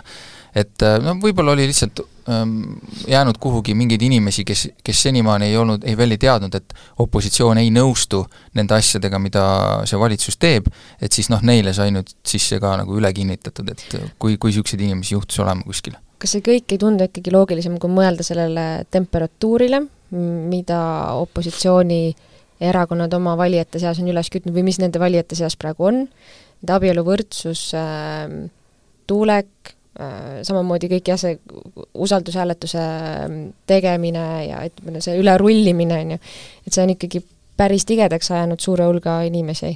et no võib-olla oli lihtsalt ähm, jäänud kuhugi mingeid inimesi, kes, kes senimaani ei olnud, ei veel ei teadnud, et opositsioon ei nõustu nende asjadega, mida see valitsus teeb, et siis noh, neile sai nüüd sisse ka nagu üle kinnitatud, et kui, kui niisuguseid inimesi juhtus olema kuskil. kas see kõik ei tundu ikkagi loogilisem, kui mõelda sellele temperatuurile, mida opositsiooni erakonnad oma valijate seas on üles kütnud või mis nende valijate seas praegu on, et abieluvõrdsus äh,, tuulek äh,, samamoodi kõik jah, see usaldushääletuse ähm, tegemine ja ütleme, see ülerullimine, on ju, et see on ikkagi päris tigedaks ajanud suure hulga inimesi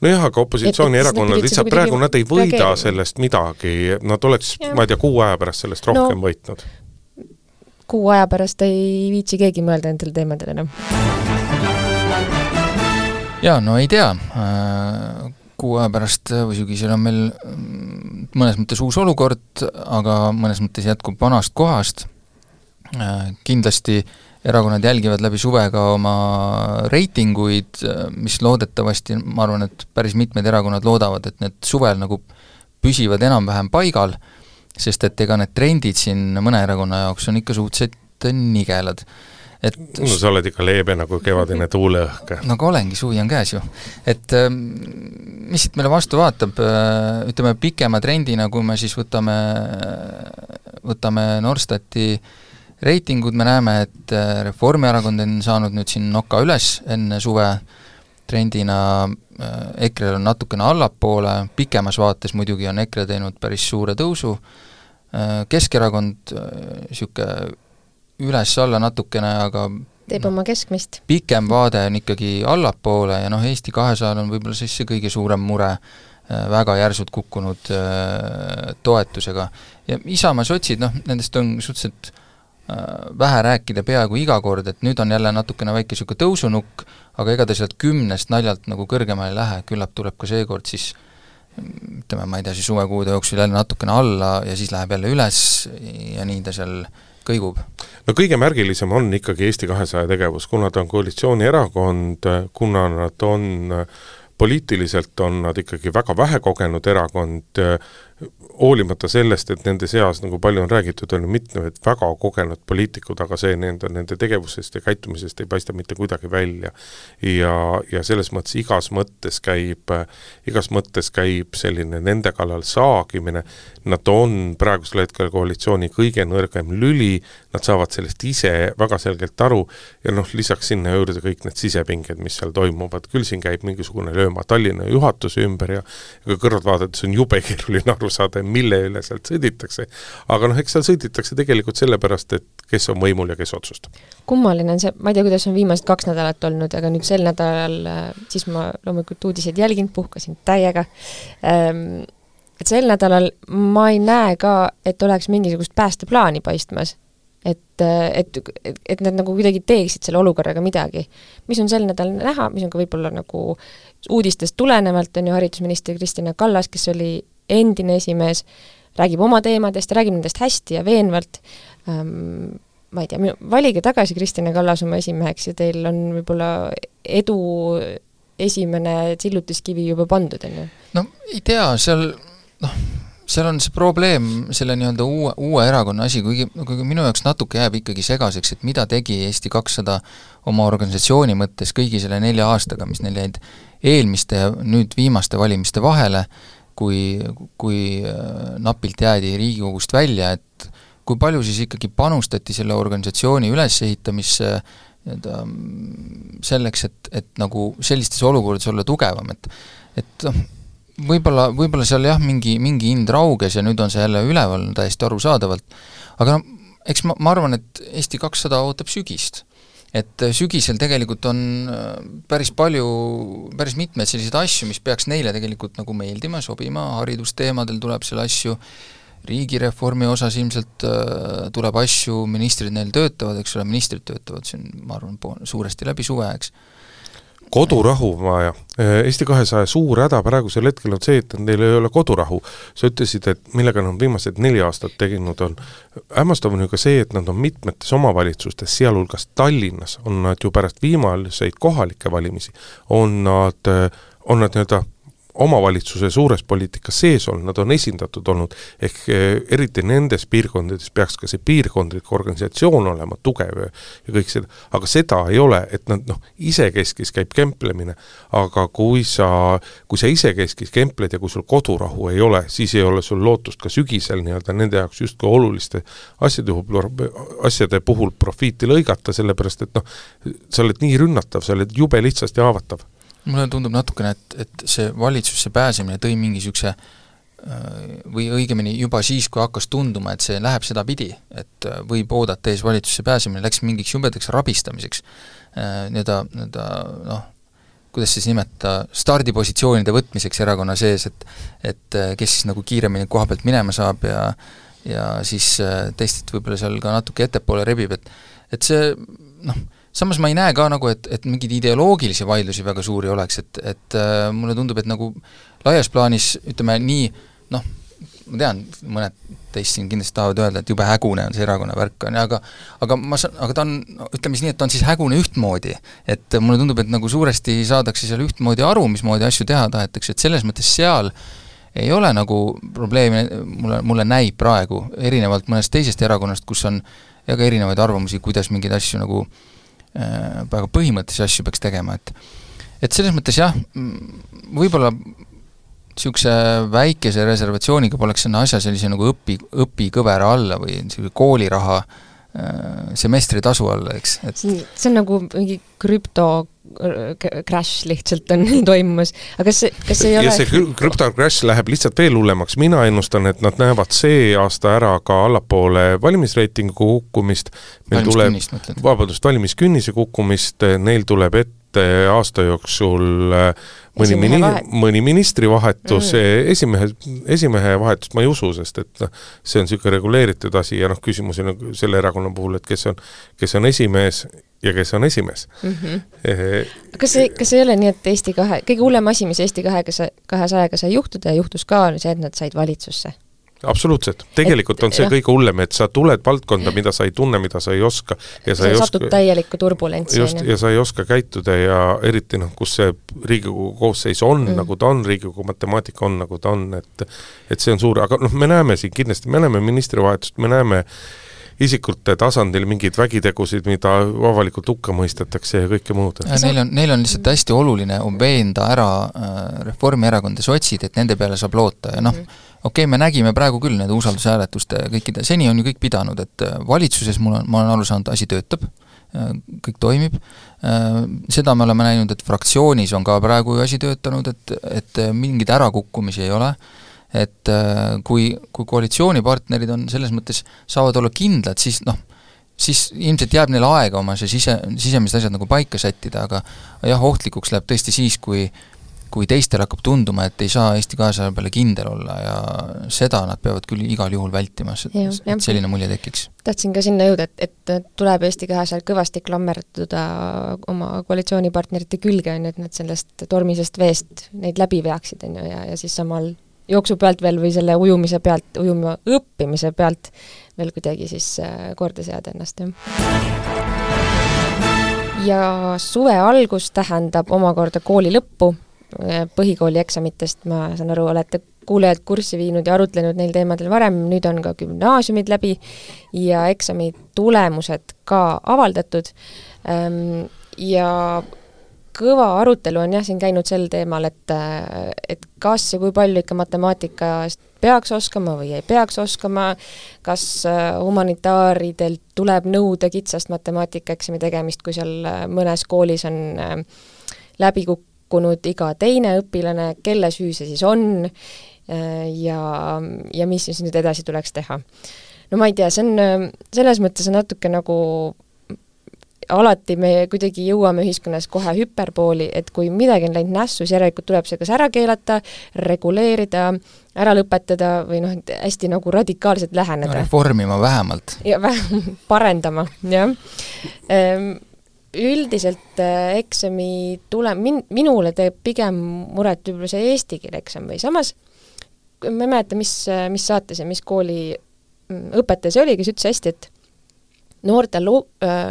nojah, aga opositsioonierakonnad lihtsalt praegu nad ei võida reageerima. sellest midagi, nad oleks, ma ei tea, kuu aja pärast sellest rohkem no, võitnud. kuu aja pärast ei viitsi keegi mõelda nendel teemadel enam. jaa, no ei tea, äh, kuu aja pärast või sügisel on meil mm, mõnes mõttes uus olukord, aga mõnes mõttes jätkub vanast kohast, äh, kindlasti äh, erakonnad jälgivad läbi suve ka oma reitinguid, mis loodetavasti, ma arvan, et päris mitmed erakonnad loodavad, et need suvel nagu püsivad enam-vähem paigal, sest et ega need trendid siin mõne erakonna jaoks on ikka suhteliselt nigelad. Et no sa oled ikka leebe nagu kevadine tuuleõhk. no aga olengi, suvi on käes ju. et ähm, mis siit meile vastu vaatab, äh, ütleme pikema trendina, kui me siis võtame, võtame Norstati reitingud me näeme, et äh, Reformierakond on saanud nüüd siin noka üles enne suve, trendina äh, EKRE-l on natukene allapoole, pikemas vaates muidugi on EKRE teinud päris suure tõusu, Keskerakond niisugune üles-alla natukene, aga teeb oma keskmist. pikem vaade on ikkagi allapoole ja noh, Eesti kahesajal on võib-olla siis see kõige suurem mure väga järsult kukkunud toetusega. ja Isamaa, sotsid, noh, nendest on suhteliselt Äh, vähe rääkida peaaegu iga kord, et nüüd on jälle natukene väike niisugune tõusunukk, aga ega ta sealt kümnest naljalt nagu kõrgemale ei lähe, küllap tuleb ka seekord siis ütleme, ma ei tea, siis suvekuude jooksul jälle natukene alla ja siis läheb jälle üles ja nii ta seal kõigub. no kõige märgilisem on ikkagi Eesti kahesaja tegevus, kuna ta on koalitsioonierakond, kuna nad on poliitiliselt on nad ikkagi väga vähekogenud erakond, hoolimata sellest, et nende seas, nagu palju on räägitud, on mitmed väga kogenud poliitikud, aga see nende, nende tegevusest ja käitumisest ei paista mitte kuidagi välja. ja, ja selles mõttes igas mõttes käib, igas mõttes käib selline nende kallal saagimine, nad on praegusel hetkel koalitsiooni kõige nõrgem lüli, nad saavad sellest ise väga selgelt aru ja noh, lisaks sinna juurde kõik need sisepinged, mis seal toimuvad, küll siin käib mingisugune lööma Tallinna juhatuse ümber ja ega kõrvalt vaadates on jube keeruline aru saada, mille üle sealt sõditakse. aga noh, eks seal sõditakse tegelikult sellepärast, et kes on võimul ja kes otsustab. kummaline on see, ma ei tea, kuidas on viimased kaks nädalat olnud, aga nüüd sel nädalal, äh, siis ma loomulikult uudiseid jälginud, puhkasin täiega ähm,, et sel nädalal ma ei näe ka, et oleks mingisugust päästeplaani paistmas et, et, et, et nad nagu kuidagi teeksid selle olukorraga midagi. mis on sel nädalal näha, mis on ka võib-olla nagu uudistest tulenevalt, on ju haridusminister Kristina Kallas, kes oli endine esimees, räägib oma teemadest, räägib nendest hästi ja veenvalt ähm,, ma ei tea, valige tagasi Kristina Kallas oma esimeheks ja teil on võib-olla edu esimene sillutiskivi juba pandud, on ju? no ei tea, seal noh, seal on see probleem, selle nii-öelda uue, uue erakonna asi, kuigi, kuigi minu jaoks natuke jääb ikkagi segaseks, et mida tegi Eesti kakssada oma organisatsiooni mõttes kõigi selle nelja aastaga, mis neil jäid eelmiste ja nüüd viimaste valimiste vahele, kui, kui äh, napilt jäädi Riigikogust välja, et kui palju siis ikkagi panustati selle organisatsiooni ülesehitamisse nii-öelda mm, selleks, et, et nagu sellistes olukordades olla tugevam, et et noh, võib-olla, võib-olla seal jah, mingi, mingi hind rauges ja nüüd on see jälle üleval täiesti arusaadavalt, aga no eks ma, ma arvan, et Eesti kakssada ootab sügist et äh, sügisel tegelikult on äh, päris palju, päris mitmeid selliseid asju, mis peaks neile tegelikult nagu meeldima, sobima, haridusteemadel tuleb seal asju, riigireformi osas ilmselt äh, tuleb asju, ministrid neil töötavad, eks ole, ministrid töötavad siin, ma arvan, suuresti läbi suve, eks kodurahu vaja. Eesti kahesaja suur häda praegusel hetkel on see, et neil ei ole kodurahu. sa ütlesid, et millega nad viimased neli aastat teginud on. hämmastav on ju ka see, et nad on mitmetes omavalitsustes, sealhulgas Tallinnas, on nad ju pärast viimaseid kohalikke valimisi, on nad, on nad nii-öelda omavalitsuse suures poliitikas sees olnud, nad on esindatud olnud, ehk eh, eriti nendes piirkondades peaks ka see piirkondlik organisatsioon olema tugev ja, ja kõik seda, aga seda ei ole, et nad noh, isekeskis käib kemplemine, aga kui sa, kui sa isekeskis kempled ja kui sul kodurahu ei ole, siis ei ole sul lootust ka sügisel nii-öelda nende jaoks justkui oluliste asjade puhul, asjade puhul profiiti lõigata, sellepärast et noh, sa oled nii rünnatav, sa oled jube lihtsasti haavatav mulle tundub natukene, et, et see valitsusse pääsemine tõi mingi niisuguse äh, või õigemini juba siis, kui hakkas tunduma, et see läheb sedapidi, et äh, võib oodata ees valitsusse pääsemine, läks mingiks jubedaks rabistamiseks, äh, nii-öelda, nii-öelda noh, kuidas siis nimetada, stardipositsioonide võtmiseks erakonna sees, et et kes siis nagu kiiremini koha pealt minema saab ja ja siis teistelt võib-olla seal ka natuke ettepoole rebib, et et see noh, samas ma ei näe ka nagu, et, et mingeid ideoloogilisi vaidlusi väga suuri oleks, et, et äh, mulle tundub, et nagu laias plaanis ütleme nii noh, ma tean, mõned teist siin kindlasti tahavad öelda, et jube hägune on see erakonna värk, on ju, aga aga ma saan, aga ta on, ütleme siis nii, et ta on siis hägune ühtmoodi. et mulle tundub, et nagu suuresti saadakse seal ühtmoodi aru, mismoodi asju teha tahetakse, et selles mõttes seal ei ole nagu probleemi, mulle, mulle näib praegu, erinevalt mõnest teisest erakonnast, kus on väga erinevaid arvamusi, kuidas mingeid asju nagu äh, väga põhimõttelisi asju peaks tegema, et et selles mõttes jah, võib-olla niisuguse väikese reservatsiooniga poleks sinna asja sellise nagu õpi, õpikõvera alla või niisuguse kooliraha äh, semestritasu alla, eks, et see on nagu mingi krüpto crash lihtsalt on toimumas, aga kas see, kas see ei ole ja see crypto crash läheb lihtsalt veel hullemaks, mina ennustan, et nad näevad see aasta ära ka allapoole valimisreitingu kukkumist, meil tuleb, vabandust, valimiskünnise kukkumist, neil tuleb ette aasta jooksul äh, mõni mini-, mõni ministrivahetus mm., esimehe, esimehe vahetust ma ei usu, sest et noh, see on niisugune reguleeritud asi ja noh, küsimus on selle erakonna puhul, et kes on, kes on esimees ja kes on esimees mm. -hmm. kas see, kas ei ole nii, et Eesti kahe, kõige hullem asi, mis Eesti kahega, kahesajaga sai juhtuda ja juhtus ka, on see, et nad said valitsusse? Absoluutselt, tegelikult et, on see jah. kõige hullem, et sa tuled valdkonda, mida sa ei tunne, mida sa ei oska ja sa, sa ei oska täielikku turbulentsi. just, ja sa ei oska käituda ja eriti noh, kus see Riigikogu koosseis on mm., nagu ta on, Riigikogu matemaatika on, nagu ta on, et et see on suur, aga noh, me näeme siin kindlasti, me näeme ministrivahetust, me näeme äh, isikute tasandil mingeid vägitegusid, mida avalikult hukka mõistetakse ja kõike muud. Neil on, neil on lihtsalt hästi oluline on veenda ära äh, Reformierakond ja sotsid, et nende peale saab loota ja noh -hmm., okei okay,, me nägime praegu küll nende usaldushääletuste kõikide, seni on ju kõik pidanud, et äh, valitsuses mul on, ma olen aru saanud, asi töötab, äh, kõik toimib, seda me oleme näinud, et fraktsioonis on ka praegu ju asi töötanud, et, et mingeid ärakukkumisi ei ole et äh, kui, kui koalitsioonipartnerid on selles mõttes, saavad olla kindlad, siis noh, siis ilmselt jääb neil aega oma see sise, sisemised asjad nagu paika sättida, aga jah, ohtlikuks läheb tõesti siis, kui kui teistel hakkab tunduma, et ei saa Eesti kahesaja peale kindel olla ja seda nad peavad küll igal juhul vältima, et selline mulje tekiks. tahtsin ka sinna jõuda, et, et tuleb Eesti kahesajal kõvasti klammerduda oma koalitsioonipartnerite külge, on ju, et nad sellest tormisest veest neid läbi veaksid, on ju, ja, ja siis samal jooksu pealt veel või selle ujumise pealt, ujuma õppimise pealt veel kuidagi siis äh, korda seada ennast, jah. ja suve algus tähendab omakorda kooli lõppu, äh, põhikooli eksamitest, ma saan aru, olete kuulajad kurssi viinud ja arutlenud neil teemadel varem, nüüd on ka gümnaasiumid läbi ja eksami tulemused ka avaldatud ähm, ja kõva arutelu on jah, siin käinud sel teemal, et et kas ja kui palju ikka matemaatikast peaks oskama või ei peaks oskama, kas äh, humanitaaridelt tuleb nõuda kitsast matemaatikaeksami tegemist, kui seal äh, mõnes koolis on äh, läbi kukkunud iga teine õpilane, kelle süü see siis on ja, ja mis siis nüüd edasi tuleks teha. no ma ei tea, see on, selles mõttes on natuke nagu alati me kuidagi jõuame ühiskonnas kohe hüperbooli, et kui midagi on läinud nässu, siis järelikult tuleb see kas ära keelata, reguleerida, ära lõpetada või noh, et hästi nagu radikaalselt läheneda no,. reformima vähemalt. ja vähem, parendama, jah ehm, üldiselt äh, eksami tule-, min-, minule teeb pigem muret võib-olla see eesti keele eksam või samas ma ei mäleta, mis, mis saates ja mis kooli mm, õpetaja see oli, kes ütles hästi, et noorte lu-,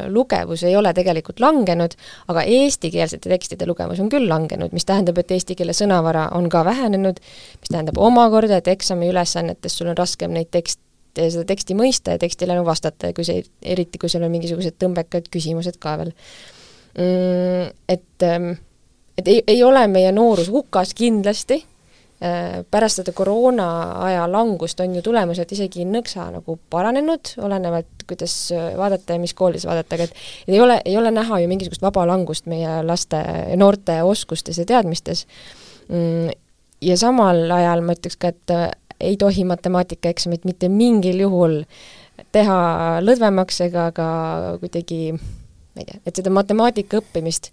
lugevus ei ole tegelikult langenud, aga eestikeelsete tekstide lugevus on küll langenud, mis tähendab, et eesti keele sõnavara on ka vähenenud, mis tähendab omakorda, et eksamiülesannetes sul on raskem neid tekste, seda teksti mõista ja tekstile nagu vastata kui see, eriti kui seal on mingisugused tõmbekad küsimused ka veel mm,. Et, ähm, et ei, ei ole meie noorus hukas kindlasti pärast seda koroona aja langust on ju tulemused isegi nõksa nagu paranenud, olenevalt kuidas äh, vaadata ja mis koolides vaadata, aga et ei ole, ei ole näha ju mingisugust vaba langust meie laste ja noorte oskustes ja teadmistes. Mm, ja samal ajal ma ütleks ka, et äh, ei tohi matemaatikaeksamit mitte mingil juhul teha lõdvemaks ega ka kuidagi ma ei tea, et seda matemaatika õppimist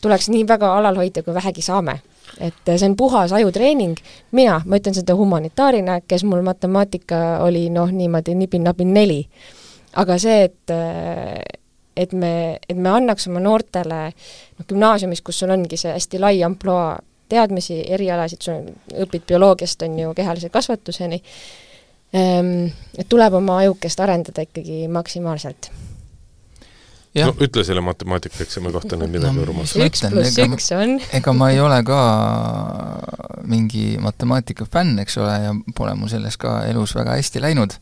tuleks nii väga alal hoida, kui vähegi saame et see on puhas ajutreening, mina, ma ütlen seda humanitaarina, kes mul matemaatika oli noh, niimoodi nipin-napin neli. aga see, et et me, et me annaks oma noortele noh, gümnaasiumis, kus sul ongi see hästi lai ampluaa teadmisi, erialasid, sa õpid bioloogiast, on ju, kehalise kasvatuseni, et tuleb oma ajukest arendada ikkagi maksimaalselt. No ütle selle matemaatikaeksami kohta nüüd midagi no,, Urmas. üks pluss üks on. ega ma ei ole ka mingi matemaatika fänn, eks ole, ja pole mul selles ka elus väga hästi läinud.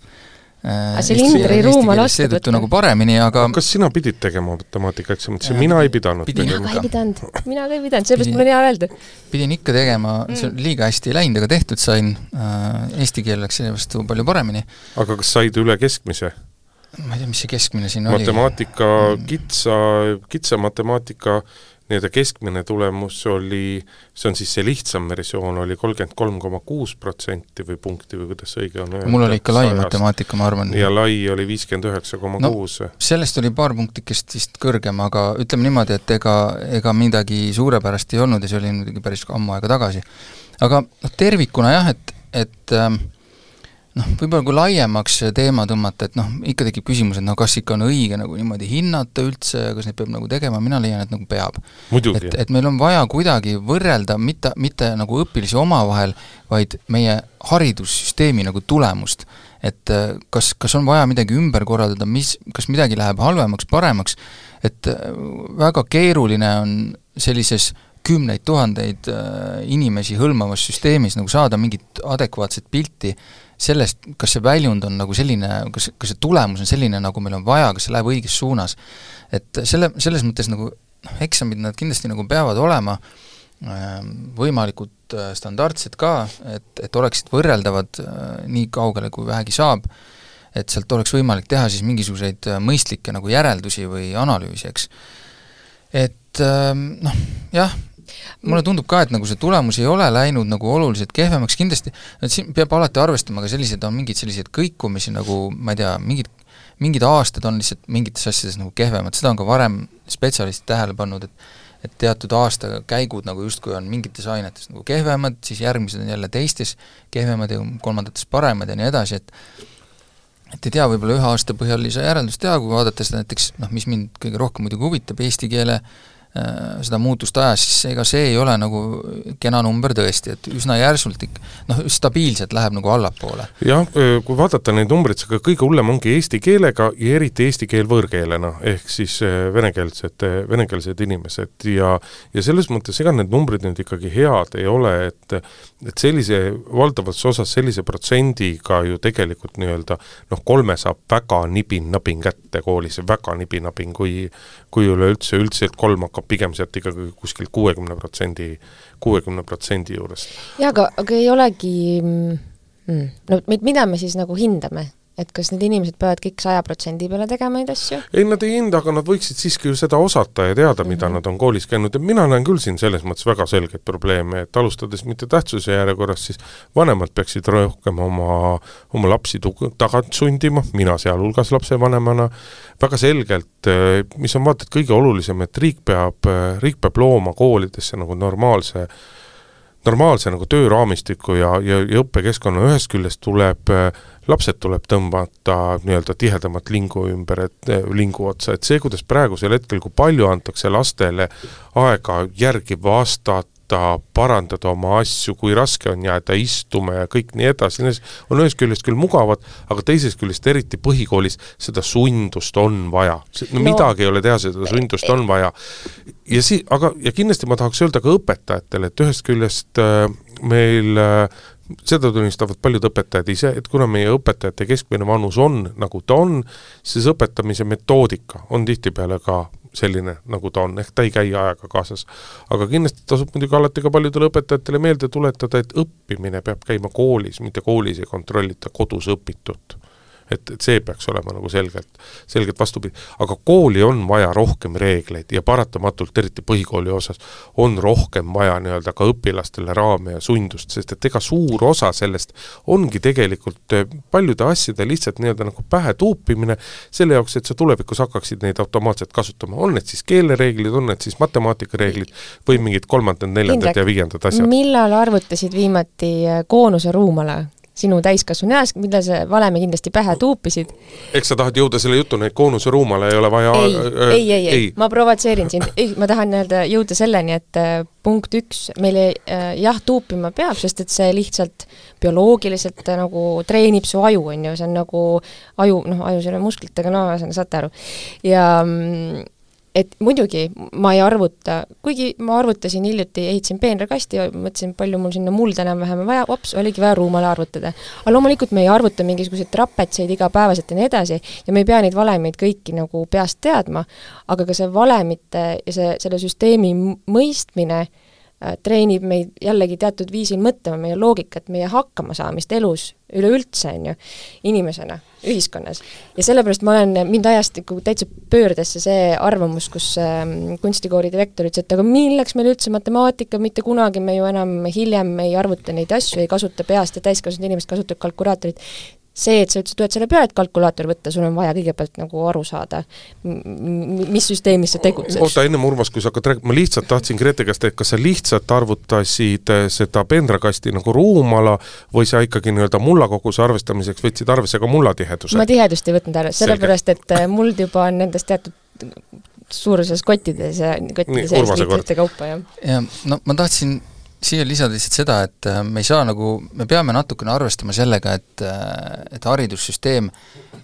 aga see lindriruum on osta seetõttu nagu paremini, aga kas sina pidid tegema matemaatikaeksamit, sest mina ei pidanud pidin mina ka ei pidanud, mina ka ei pidanud, seepärast mul on hea öelda. pidin ikka tegema mm., see liiga hästi ei läinud, aga tehtud sain, äh, eesti keel läks selle vastu palju paremini. aga kas said üle keskmise? Ma ei tea, mis see keskmine siin matemaatika oli? matemaatika, kitsa, kitsa matemaatika nii-öelda keskmine tulemus oli, see on siis see lihtsam versioon, oli kolmkümmend kolm koma kuus protsenti või punkti või kuidas õige on öelda. mul oli ikka lai matemaatika, ma arvan. ja lai oli viiskümmend üheksa koma kuus. sellest oli paar punktikest vist kõrgem, aga ütleme niimoodi, et ega, ega midagi suurepärast ei olnud ja see oli muidugi päris ammu aega tagasi. aga noh, tervikuna jah, et, et äh, noh, võib-olla kui laiemaks teema tõmmata, et noh, ikka tekib küsimus, et no kas ikka on õige nagu niimoodi hinnata üldse, kas neid peab nagu tegema, mina leian, et nagu peab. et, et meil on vaja kuidagi võrrelda mitte, mitte nagu õpilasi omavahel, vaid meie haridussüsteemi nagu tulemust. et äh, kas, kas on vaja midagi ümber korraldada, mis, kas midagi läheb halvemaks, paremaks, et äh, väga keeruline on sellises kümneid tuhandeid äh, inimesi hõlmavas süsteemis nagu saada mingit adekvaatset pilti sellest, kas see väljund on nagu selline, kas, kas see tulemus on selline, nagu meil on vaja, kas see läheb õiges suunas. et selle, selles mõttes nagu noh, eksamid nad kindlasti nagu peavad olema ähm, võimalikult äh, standardsed ka, et, et oleksid võrreldavad äh, nii kaugele, kui vähegi saab, et sealt oleks võimalik teha siis mingisuguseid äh, mõistlikke nagu järeldusi või analüüsi, eks. et ähm, noh, jah, mulle tundub ka, et nagu see tulemus ei ole läinud nagu oluliselt kehvemaks, kindlasti et siin peab alati arvestama ka sellised, on mingeid selliseid kõikumisi nagu ma ei tea, mingid mingid aastad on lihtsalt mingites asjades nagu kehvemad, seda on ka varem spetsialistid tähele pannud, et et teatud aastakäigud nagu justkui on mingites ainetes nagu kehvemad, siis järgmised on jälle teistes kehvemad ja kolmandates paremad ja nii edasi, et et ei tea, võib-olla ühe aasta põhjal ei saa järeldust teha, kui vaadata seda näiteks noh, mis mind kõige rohkem muidugi huvitab, eesti keele Äh, seda muutust ajas, siis ega see ei ole nagu kena number tõesti, et üsna järsult ikka noh, stabiilselt läheb nagu allapoole. jah, kui vaadata neid numbreid, siis kõige hullem ongi eesti keelega ja eriti eesti keel võõrkeelena, ehk siis venekeelsed, venekeelsed inimesed ja ja selles mõttes ega need numbrid nüüd ikkagi head ei ole, et et sellise, valdavas osas sellise protsendiga ju tegelikult nii-öelda noh, kolme saab väga nibin-nabin kätte koolis, väga nibin-nabin, kui kui üleüldse, üldiselt kolm hakkab pigem sealt ikkagi kuskilt kuuekümne protsendi, kuuekümne protsendi juurest. jaa, aga, aga ei olegi mm, no mida me siis nagu hindame? Et kas need inimesed peavad kõik saja protsendi peale tegema neid asju? ei, nad ei hinda, aga nad võiksid siiski ju seda osata ja teada, mida mm -hmm. nad on koolis käinud ja mina näen küll siin selles mõttes väga selgeid probleeme, et alustades mitte tähtsuse järjekorras, siis vanemad peaksid rohkem oma, oma lapsi tagant sundima, mina sealhulgas lapsevanemana, väga selgelt, mis on vaata et kõige olulisem, et riik peab, riik peab looma koolidesse nagu normaalse normaalse nagu tööraamistiku ja, ja, ja õppekeskkonna, ühest küljest tuleb äh, lapsed tuleb tõmmata nii-öelda tihedamat lingu ümber, et eh, lingu otsa, et see, kuidas praegusel hetkel, kui palju antakse lastele aega järgi vastata, suuta parandada oma asju, kui raske on jääda istuma ja kõik nii edasi, on ühest küljest küll mugavad, aga teisest küljest eriti põhikoolis seda sundust on vaja. no midagi ei ole teha, seda sundust on vaja. ja si-, aga, ja kindlasti ma tahaks öelda ka õpetajatele, et ühest küljest äh, meil äh, seda tunnistavad paljud õpetajad ise, et kuna meie õpetajate keskmine vanus on, nagu ta on, siis õpetamise metoodika on tihtipeale ka selline, nagu ta on, ehk ta ei käi ajaga kaasas. aga kindlasti tasub muidugi alati ka paljudele õpetajatele meelde tuletada, et õppimine peab käima koolis, mitte koolis ei kontrollita kodus õpitut et, et see peaks olema nagu selgelt, selgelt vastupidi. aga kooli on vaja rohkem reegleid ja paratamatult, eriti põhikooli osas, on rohkem vaja nii-öelda ka õpilastele raame ja sundust, sest et ega suur osa sellest ongi tegelikult eh, paljude asjade lihtsalt nii-öelda nagu pähe tuupimine, selle jaoks, et sa tulevikus hakkaksid neid automaatselt kasutama, on need siis keelereeglid, on need siis matemaatikareeglid või mingid kolmandad, neljandad ja viiendad asjad. millal arvutasid viimati eh, koonuse ruumale? Sinu täiskasvanu eas, mida sa valemi kindlasti pähe tuupisid. eks sa tahad jõuda selle jutuni, et koonuse ruumale ei ole vaja ei äh,, ei, ei, ei, ma provotseerin sind, ei, ma tahan nii-öelda jõuda selleni, et äh, punkt üks, meil ei äh, jah, tuupima peab, sest et see lihtsalt bioloogiliselt äh, nagu treenib su aju, on ju, see on nagu aju, noh, ajus ei ole musklitega, no ühesõnaga saate aru. ja mm, et muidugi ma ei arvuta, kuigi ma arvutasin hiljuti, ehitasin peenrakasti ja mõtlesin, palju mul sinna mulda enam-vähem vaja, ops, oligi vaja ruumale arvutada. aga loomulikult me ei arvuta mingisuguseid trapetseid igapäevaselt ja nii edasi ja me ei pea neid valemeid kõiki nagu peast teadma, aga ka see valemite ja see, selle süsteemi mõistmine treenib meid jällegi teatud viisil mõtlema, meie loogikat, meie hakkamasaamist elus üleüldse, on ju, inimesena, ühiskonnas. ja sellepärast ma olen, mind ajas nagu täitsa pöördesse see arvamus, kus äh, kunstikooli direktor ütles, et aga milleks meil üldse matemaatika, mitte kunagi me ju enam hiljem ei arvuta neid asju, ei kasuta peast ja täiskasvanud inimesed kasutavad kalkulaatorit see, et sa ütlesid, tuled selle peale, et kalkulaator võtta, sul on vaja kõigepealt nagu aru saada, mis süsteemis sa tegutsed. oota, ennem Urmas, kui sa hakkad rääkima, ma lihtsalt tahtsin Grete käest, et kas sa lihtsalt arvutasid eh, seda pendrakasti nagu ruumala või sa ikkagi nii-öelda mullakoguse arvestamiseks võtsid arvesse ka mullatiheduse? ma tihedust ei võtnud arvesse, sellepärast et eh, muld juba on nendest teatud suuruses kottides ja kottide sees liitrite kaupa, jah. ja no ma tahtsin siia lisada lihtsalt seda, et äh, me ei saa nagu, me peame natukene arvestama sellega, et äh, et haridussüsteem,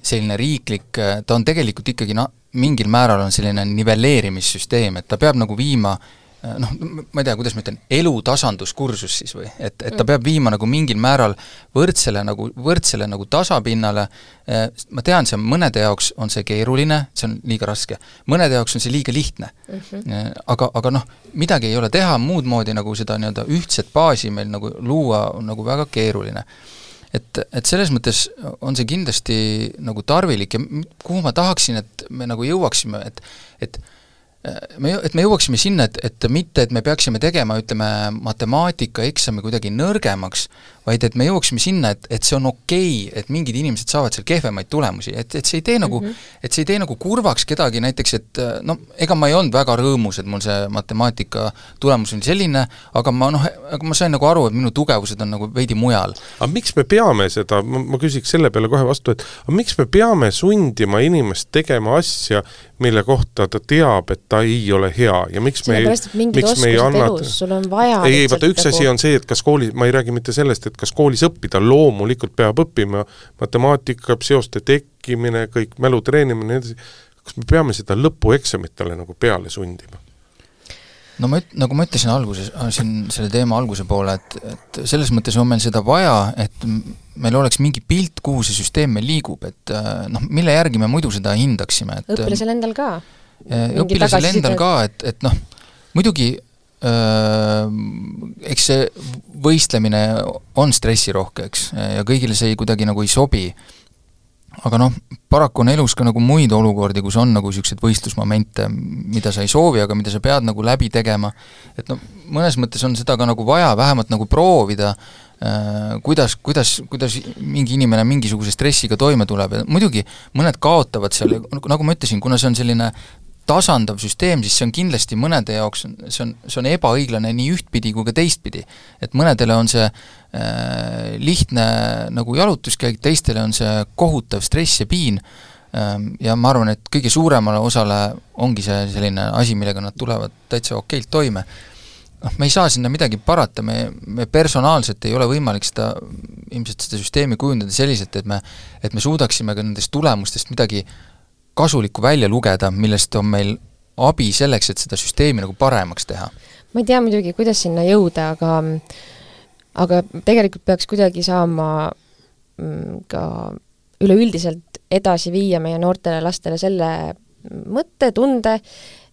selline riiklik, äh, ta on tegelikult ikkagi na-, mingil määral on selline nivelleerimissüsteem, et ta peab nagu viima äh, noh, ma ei tea, kuidas ma ütlen, elutasanduskursus siis või, et, et ta mm. peab viima nagu mingil määral võrdsele nagu, võrdsele nagu tasapinnale, äh, ma tean, see on mõnede jaoks on see keeruline, see on liiga raske, mõnede jaoks on see liiga lihtne mm. -hmm. aga, aga noh, midagi ei ole teha, muud moodi nagu seda nii-öelda ühtset baasi meil nagu luua on nagu väga keeruline et, et selles mõttes on see kindlasti nagu tarvilik ja kuhu ma tahaksin, et me nagu jõuaksime, et et me, et me jõuaksime sinna, et, et mitte, et me peaksime tegema, ütleme, matemaatikaeksami kuidagi nõrgemaks, vaid et me jõuaksime sinna, et, et see on okei okay,, et mingid inimesed saavad seal kehvemaid tulemusi, et, et see ei tee nagu mm, -hmm. et see ei tee nagu kurvaks kedagi näiteks, et no ega ma ei olnud väga rõõmus, et mul see matemaatika tulemus oli selline, aga ma noh, aga ma sain nagu aru, et minu tugevused on nagu veidi mujal. aga miks me peame seda, ma, ma küsiks selle peale kohe vastu, et aga miks me peame sundima inimest tegema asja, mille kohta ta teab, et ta ei ole hea ja miks me ei, miks me ei anna sul on vaja ei, ei vaata, üks asi nagu on see, et kas kooli, ma ei räägi mitte sellest, et kas koolis õppida, loomulikult peab õppima matemaatika, seoste tekkimine, kõik mälu treenimine nii edasi, kas me peame seda lõpueksamitele nagu peale sundima? No ma üt-, nagu ma ütlesin alguses, äh, siin selle teema alguse poole, et, et selles mõttes on meil seda vaja, et meil oleks mingi pilt, kuhu see süsteem meil liigub, et äh, noh, mille järgi me muidu seda hindaksime, et õpilasel endal ka? õpilasel endal ka, et, et noh, muidugi eks see võistlemine on stressirohke, eks, ja kõigile see ei, kuidagi nagu ei sobi. Aga noh, paraku on elus ka nagu muid olukordi, kus on nagu niisuguseid võistlusmomente, mida sa ei soovi, aga mida sa pead nagu läbi tegema, et noh, mõnes mõttes on seda ka nagu vaja vähemalt nagu proovida, kuidas, kuidas, kuidas mingi inimene mingisuguse stressiga toime tuleb. ja muidugi mõned kaotavad seal, nagu ma ütlesin, kuna see on selline tasandav süsteem, siis see on kindlasti mõnede jaoks, see on, see on ebaõiglane nii ühtpidi kui ka teistpidi. et mõnedele on see äh, lihtne nagu jalutuskäik, teistele on see kohutav stress ja piin ähm,, ja ma arvan, et kõige suuremale osale ongi see selline asi, millega nad tulevad täitsa okeilt toime. noh, me ei saa sinna midagi parata, me, me personaalselt ei ole võimalik seda, ilmselt seda süsteemi kujundada selliselt, et me et me suudaksime ka nendest tulemustest midagi kasulikku välja lugeda, millest on meil abi selleks, et seda süsteemi nagu paremaks teha? ma ei tea muidugi, kuidas sinna jõuda, aga aga tegelikult peaks kuidagi saama mm, ka üleüldiselt edasi viia meie noortele lastele selle mõtte, tunde,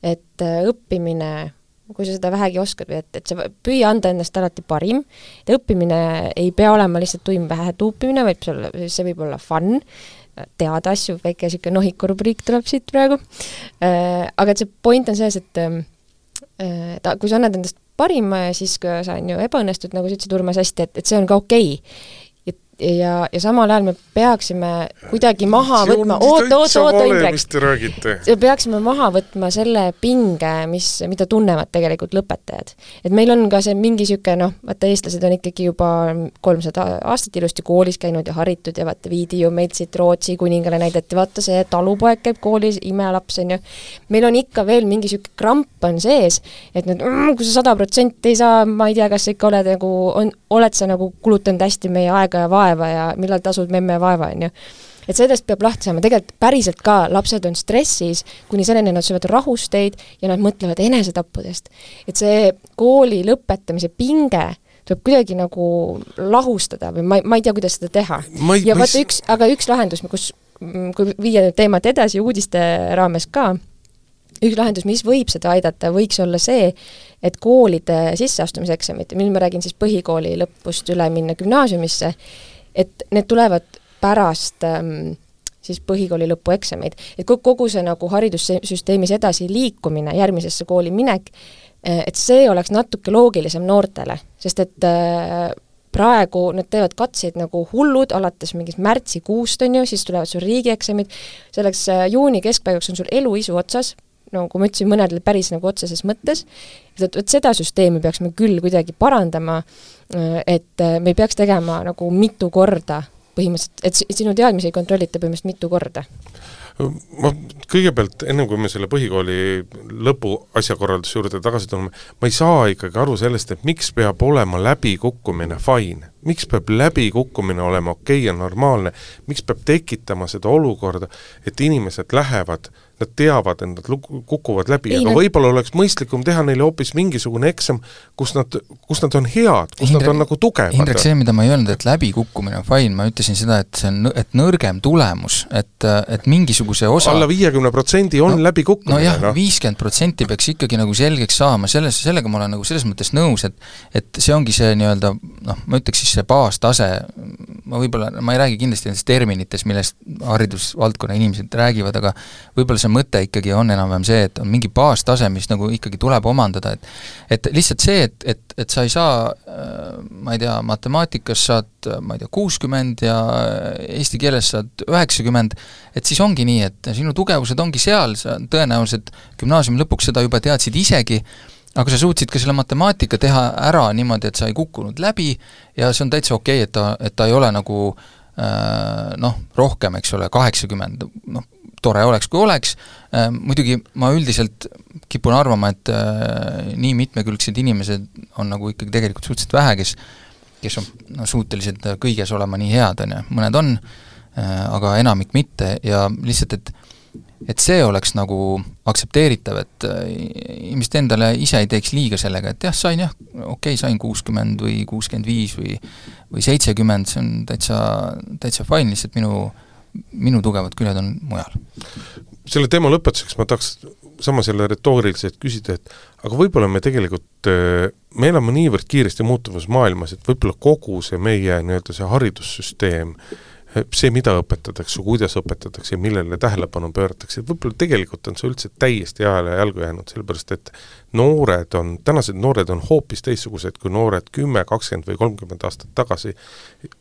et õppimine kui sa seda vähegi oskad või et, et sa püüa anda endast alati parim, et õppimine ei pea olema lihtsalt tuim pähe tuupimine, vaid see võib olla fun, teada asju, väike niisugune nohiku rubriik tuleb siit praegu. Äh,, aga et see point on selles, et äh, ta, kui sa annad endast parima ja siis, kui sa on ju ebaõnnestud, nagu sa ütlesid, Urmas, hästi, et, et see on ka okei. okay ja, ja samal ajal me peaksime kuidagi maha võtma, oot, oot, oot, Indrek, peaksime maha võtma selle pinge, mis, mida tunnevad tegelikult lõpetajad. et meil on ka see mingi niisugune noh, vaata eestlased on ikkagi juba kolmsada aastat ilusti koolis käinud ja haritud ja vaata, viidi ju meid siit Rootsi kuningale näidati, vaata see talupoeg käib koolis, imelaps on ju. meil on ikka veel mingi niisugune kramp on sees, et nüüd mm, kui sa sada protsenti ei saa, ma ei tea, kas sa ikka oled nagu, on, oled sa nagu kulutanud hästi meie aega ja vaeva vaeva ja millal tasud memme vaeva, on ju et sellest peab lahti saama, tegelikult päriselt ka lapsed on stressis, kuni selleni nad söövad rahusteid ja nad mõtlevad enesetappudest. et see kooli lõpetamise pinge tuleb kuidagi nagu lahustada või ma, ma ei tea, kuidas seda teha. ja vaata üks, aga üks lahendus, kus, kui viia nüüd teemat edasi uudiste raames ka, üks lahendus, mis võib seda aidata, võiks olla see, et koolide sisseastumiseksamid, mil ma räägin siis põhikooli lõpust üle minna gümnaasiumisse, et need tulevad pärast ähm, siis põhikooli lõpueksameid. et kogu see nagu haridussüsteemis edasi liikumine, järgmisesse kooli minek, äh, et see oleks natuke loogilisem noortele, sest et äh, praegu nad teevad katseid nagu hullud, alates mingist märtsikuust, on ju, siis tulevad sul riigieksamid, selleks äh, juuni keskpaigaks on sul eluisu otsas, no kui ma ütlesin, mõnedel päris nagu otseses mõttes, et vot seda süsteemi peaks me küll kuidagi parandama, et me ei peaks tegema nagu mitu korda põhimõtteliselt, et sinu teadmisi kontrollita põhimõtteliselt mitu korda ma kõigepealt, ennem kui me selle põhikooli lõpu asjakorralduse juurde tagasi tuleme, ma ei saa ikkagi aru sellest, et miks peab olema läbikukkumine fine. Miks peab läbikukkumine olema okei okay ja normaalne, miks peab tekitama seda olukorda, et inimesed lähevad äh, nad teavad, et nad kukuvad läbi, aga nad... võib-olla oleks mõistlikum teha neile hoopis mingisugune eksam, kus nad, kus nad on head, kus Hindrek, nad on nagu tugevad. Indrek, see, mida ma ei öelnud, et läbikukkumine on fine, ma ütlesin seda, et see on, et nõrgem tulemus, et, et mingisuguse osa alla viiekümne protsendi on no, läbikukkumine. nojah no., viiskümmend protsenti peaks ikkagi nagu selgeks saama, selles, sellega ma olen nagu selles mõttes nõus, et et see ongi see nii-öelda noh, ma ütleks siis see baastase, ma võib-olla, ma ei räägi kindlasti nendest terminitest, millest haridusvaldkonna inimesed räägivad, aga võib-olla see mõte ikkagi on enam-vähem see, et on mingi baastase, mis nagu ikkagi tuleb omandada, et et lihtsalt see, et, et, et sa ei saa, äh, ma ei tea, matemaatikas saad, ma ei tea, kuuskümmend ja eesti keeles saad üheksakümmend, et siis ongi nii, et sinu tugevused ongi seal, sa tõenäoliselt gümnaasiumi lõpuks seda juba teadsid isegi, aga sa suutsid ka selle matemaatika teha ära niimoodi, et sa ei kukkunud läbi ja see on täitsa okei okay,, et ta, et ta ei ole nagu äh, noh, rohkem, eks ole, kaheksakümmend, noh, tore oleks, kui oleks, äh, muidugi ma üldiselt kipun arvama, et äh, nii mitmekülgsed inimesed on nagu ikkagi tegelikult suhteliselt vähe, kes kes on no suutelised kõiges olema nii head, on ju, mõned on, aga enamik mitte. Ja lihtsalt, et et see oleks nagu aktsepteeritav, et inimesed endale ise ei teeks liiga sellega, et jah, sain jah, okei okay,, sain kuuskümmend või kuuskümmend viis või või seitsekümmend, see on täitsa, täitsa fine, lihtsalt minu minu tugevad küljed on mujal. selle teema lõpetuseks ma tahaks samas jälle retooriliselt küsida, et aga võib-olla me tegelikult, äh, me elame niivõrd kiiresti muutuvas maailmas, et võib-olla kogu see meie nii-öelda see haridussüsteem äh, see, mida õpetatakse, kuidas õpetatakse ja millele tähelepanu pööratakse, võib-olla tegelikult on see üldse täiesti ajale jalgu jäänud, sellepärast et noored on, tänased noored on hoopis teistsugused kui noored kümme, kakskümmend või kolmkümmend aastat tagasi,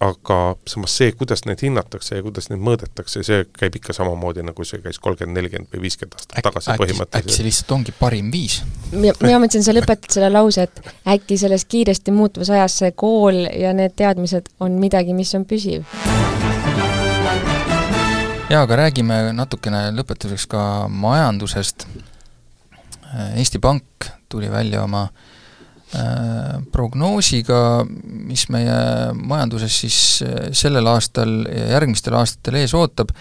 aga samas see, kuidas neid hinnatakse ja kuidas neid mõõdetakse, see käib ikka samamoodi, nagu see käis kolmkümmend, nelikümmend või viiskümmend aastat äk, tagasi põhimõtteliselt. äkki see lihtsalt ongi parim viis? mina mõtlesin, sa lõpetad selle lause, et äkki selles kiiresti muutuvas ajas see kool ja need teadmised on midagi, mis on püsiv jaa, aga räägime natukene lõpetuseks ka majandusest. Eesti Pank tuli välja oma prognoosiga, mis meie majanduses siis sellel aastal ja järgmistel aastatel ees ootab,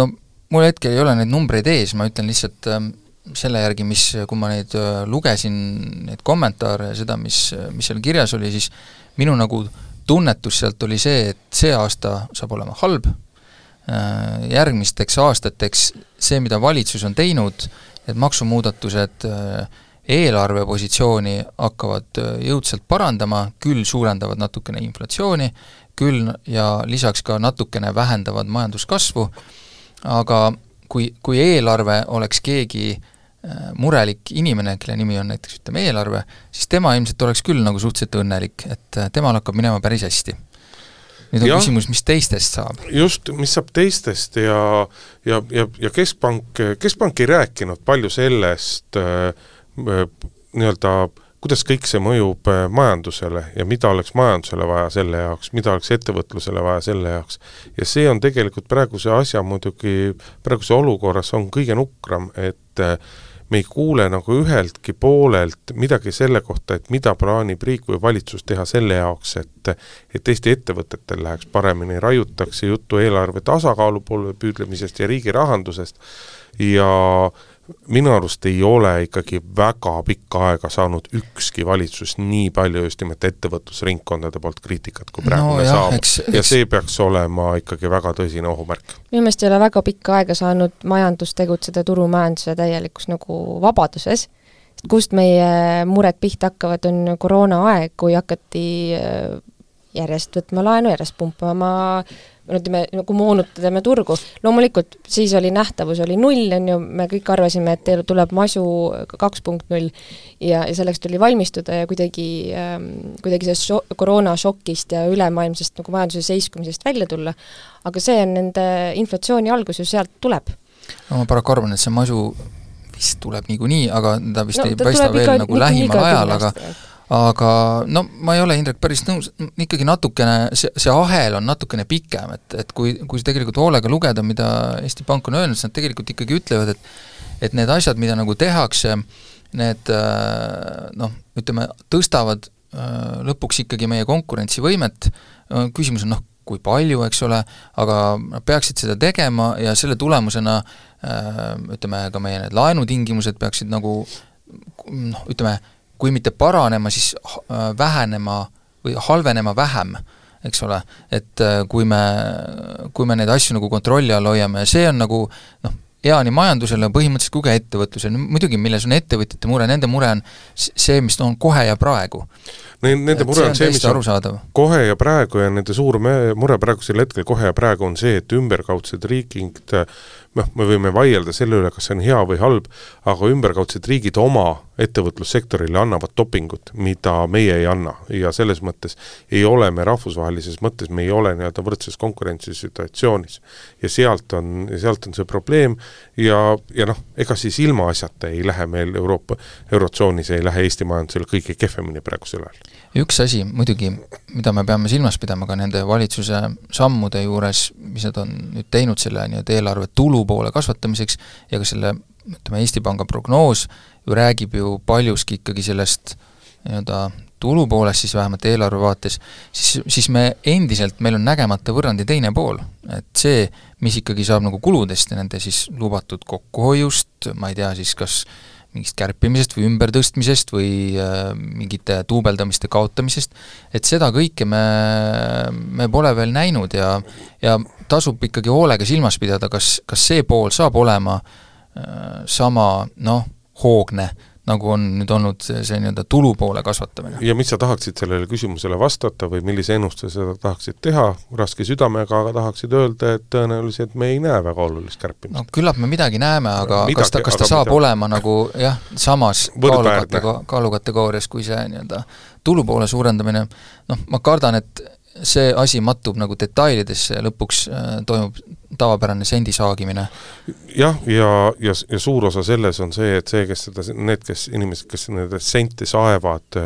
no mul hetkel ei ole neid numbreid ees, ma ütlen lihtsalt selle järgi, mis, kui ma neid lugesin, neid kommentaare ja seda, mis, mis seal kirjas oli, siis minu nagu tunnetus sealt oli see, et see aasta saab olema halb, järgmisteks aastateks see, mida valitsus on teinud, need maksumuudatused eelarvepositsiooni hakkavad jõudsalt parandama, küll suurendavad natukene inflatsiooni, küll ja lisaks ka natukene vähendavad majanduskasvu, aga kui, kui eelarve oleks keegi murelik inimene, kelle nimi on näiteks ütleme eelarve, siis tema ilmselt oleks küll nagu suhteliselt õnnelik, et temal hakkab minema päris hästi nüüd on ja, küsimus, mis teistest saab? just, mis saab teistest ja ja, ja, ja Keskpank, Keskpank ei rääkinud palju sellest äh, nii-öelda kuidas kõik see mõjub äh, majandusele ja mida oleks majandusele vaja selle jaoks, mida oleks ettevõtlusele vaja selle jaoks. ja see on tegelikult praeguse asja muidugi, praeguse olukorras on kõige nukram, et äh, me ei kuule nagu üheltki poolelt midagi selle kohta, et mida plaanib riik või valitsus teha selle jaoks, et et Eesti ettevõtetel läheks paremini, raiutakse juttu eelarve tasakaalu poole püüdlemisest ja riigi rahandusest. Ja minu arust ei ole ikkagi väga pikka aega saanud ükski valitsus nii palju just nimelt ettevõtlusringkondade poolt kriitikat, kui praegu no, me jah, saame. ja eks... see peaks olema ikkagi väga tõsine ohumärk. minu meelest ei ole väga pikka aega saanud majandus tegutseda turumajanduse täielikus nagu vabaduses, kust meie mured pihta hakkavad, on koroonaaeg, kui hakati äh, järjest võtma laenu, järjest pumpama no ütleme, nagu moonutame turgu, loomulikult siis oli nähtavus oli null, on ju, me kõik arvasime, et tuleb masu kaks punkt null ja, ja selleks tuli valmistuda ja kuidagi ähm,, kuidagi sellest šo-, koroonašokist ja ülemaailmsest nagu majanduse seiskumisest välja tulla, aga see on nende inflatsiooni algus ju sealt tuleb. no ma paraku arvan, et see masu vist tuleb niikuinii, aga ta vist no, ei paista veel nagu lähimal ajal, aga aga no ma ei ole, Indrek, päris nõus, ikkagi natukene, see, see ahel on natukene pikem, et, et kui, kui tegelikult hoolega lugeda, mida Eesti Pank on öelnud, siis nad tegelikult ikkagi ütlevad, et et need asjad, mida nagu tehakse, need äh, noh, ütleme, tõstavad äh, lõpuks ikkagi meie konkurentsivõimet, äh, küsimus on noh, kui palju, eks ole, aga nad peaksid seda tegema ja selle tulemusena ütleme, ka meie need laenutingimused peaksid nagu noh, ütleme, kui mitte paranema, siis äh, vähenema või halvenema vähem, eks ole, et äh, kui me, kui me neid asju nagu kontrolli all hoiame ja see on nagu noh, hea nii majandusele põhimõtteliselt kui ka ettevõtlusele, muidugi milles on ettevõtjate mure, nende mure on see, mis on kohe ja praegu. Nende mure on see, mis on kohe ja praegu ja nende suur mure praegusel hetkel kohe ja praegu on see, et ümberkaudsed riigid noh, me võime vaielda selle üle, kas see on hea või halb, aga ümberkaudsed riigid oma ettevõtlussektorile annavad dopingut, mida meie ei anna ja selles mõttes ei ole me rahvusvahelises mõttes, me ei ole nii-öelda võrdses konkurentsisituatsioonis. ja sealt on, sealt on see probleem ja, ja noh, ega siis ilmaasjata ei lähe meil Euroopa, Eurotsoonis ei lähe Eesti majandusel kõige kehvemini praegusel ajal. üks asi muidugi, mida me peame silmas pidama ka nende valitsuse sammude juures, mis nad on nüüd teinud selle nii-öelda eelarve tulu poole kasvatamiseks ja ka selle ütleme, Eesti Panga prognoos ju räägib ju paljuski ikkagi sellest nii-öelda tulu poolest siis vähemalt eelarve vaates, siis, siis me endiselt, meil on nägemata võrrandi teine pool. et see, mis ikkagi saab nagu kuludest ja nende siis lubatud kokkuhoiust, ma ei tea siis kas mingist kärpimisest või ümbertõstmisest või äh, mingite duubeldamiste kaotamisest, et seda kõike me, me pole veel näinud ja ja tasub ikkagi hoolega silmas pidada, kas, kas see pool saab olema äh, sama noh, hoogne, nagu on nüüd olnud see, see nii-öelda tulupoole kasvatamine. ja mis sa tahaksid sellele küsimusele vastata või millise ennustuse sa tahaksid teha, raske südamega, aga tahaksid öelda, et tõenäoliselt me ei näe väga olulist kärpimist? no küllap me midagi näeme, aga midagi, kas ta, kas ta saab midagi. olema nagu jah, samas kaalukatego-, kaalukategoorias kui see nii-öelda tulupoole suurendamine, noh, ma kardan, et see asi mattub nagu detailidesse ja lõpuks äh, toimub tavapärane sendi saagimine. jah, ja, ja, ja, ja suur osa selles on see, et see, kes seda, need, kes, inimesed, kes nende sente saevad,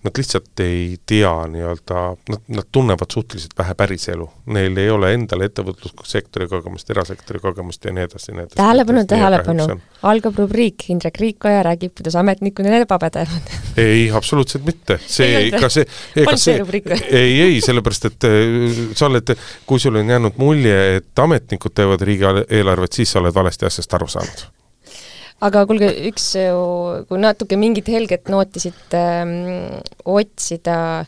nad lihtsalt ei tea nii-öelda, nad, nad tunnevad suhteliselt vähe päriselu. Neil ei ole endal ettevõtlussektori kogemust, erasektori kogemust ja nii edasi, nii edasi. tähelepanu, tähelepanu, algab rubriik Indrek Riikoja räägib, kuidas ametnikud on ebapõdevad ei, absoluutselt mitte, see, ka see, ega see, ei, ei, sellepärast et äh, sa oled, kui sul on jäänud mulje, et ametnikud teevad riigieelarvet, siis sa oled valesti asjast aru saanud aga kuulge, üks ju, kui natuke mingit helget nooti siit ähm, otsida,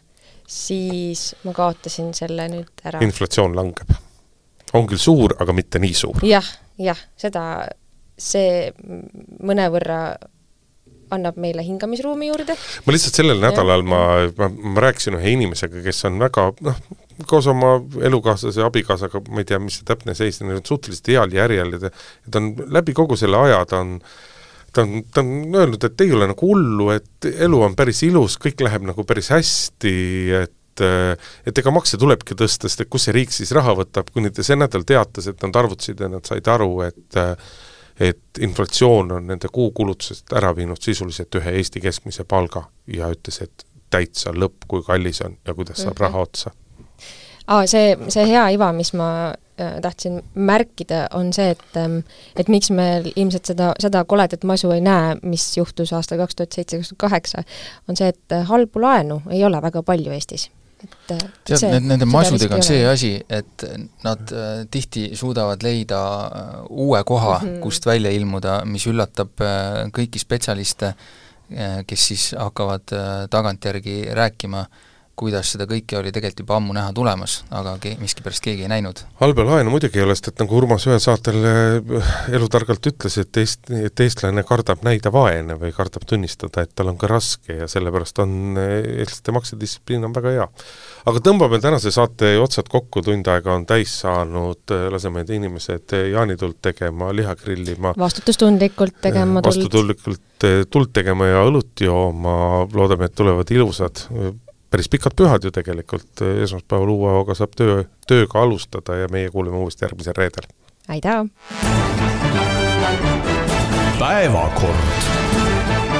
siis ma kaotasin selle nüüd ära. inflatsioon langeb. on küll suur, aga mitte nii suur ja,. jah, jah, seda, see mõnevõrra annab meile hingamisruumi juurde. ma lihtsalt sellel nädalal ma, ma, ma rääkisin ühe inimesega, kes on väga noh, koos oma elukaaslase, abikaasaga, ma ei tea, mis see täpne seis on, suhteliselt heal järjel ja ta, ta on läbi kogu selle aja, ta on ta on, ta on öelnud, et ei ole nagu hullu, et elu on päris ilus, kõik läheb nagu päris hästi, et et ega makse tulebki tõsta, sest et kus see riik siis raha võtab, kuni ta see nädal teatas, et nad arvutasid ja nad said aru, et et inflatsioon on nende kuukulutusest ära viinud sisuliselt ühe Eesti keskmise palga ja ütles, et täitsa lõpp, kui kallis on ja kuidas saab mm -hmm. raha otsa aa, see, see hea iva, mis ma äh, tahtsin märkida, on see, et ähm, et miks me ilmselt seda, seda koledat masu ei näe, mis juhtus aastal kaks tuhat seitse, kaks tuhat kaheksa, on see, et äh, halbu laenu ei ole väga palju Eestis. Et äh, tead, need, nende masudega on see asi, et nad äh, tihti suudavad leida äh, uue koha mm, -hmm. kust välja ilmuda, mis üllatab äh, kõiki spetsialiste kes siis hakkavad tagantjärgi rääkima. äh, kuidas seda kõike oli tegelikult juba ammu näha tulemas, aga ke-, miskipärast keegi ei näinud. halba laenu muidugi ei ole, sest et nagu Urmas ühel saatel äh, elutargalt ütles, et eest-, et eestlane kardab näida vaene või kardab tunnistada, et tal on ka raske ja sellepärast on äh, eestlaste maksedistsipliin on väga hea. aga tõmbame tänase saate otsad kokku, tund aega on täis saanud, äh, laseme need inimesed jaanituld tegema, liha grillima. vastutustundlikult tegema tuld. vastutustundlikult tuld tegema ja õlut jooma, loodame, et tulevad ilusad päris pikad pühad ju tegelikult, esmaspäeval uue hooga saab töö, tööga alustada ja meie kuuleme uuesti järgmisel reedel. aitäh! päevakord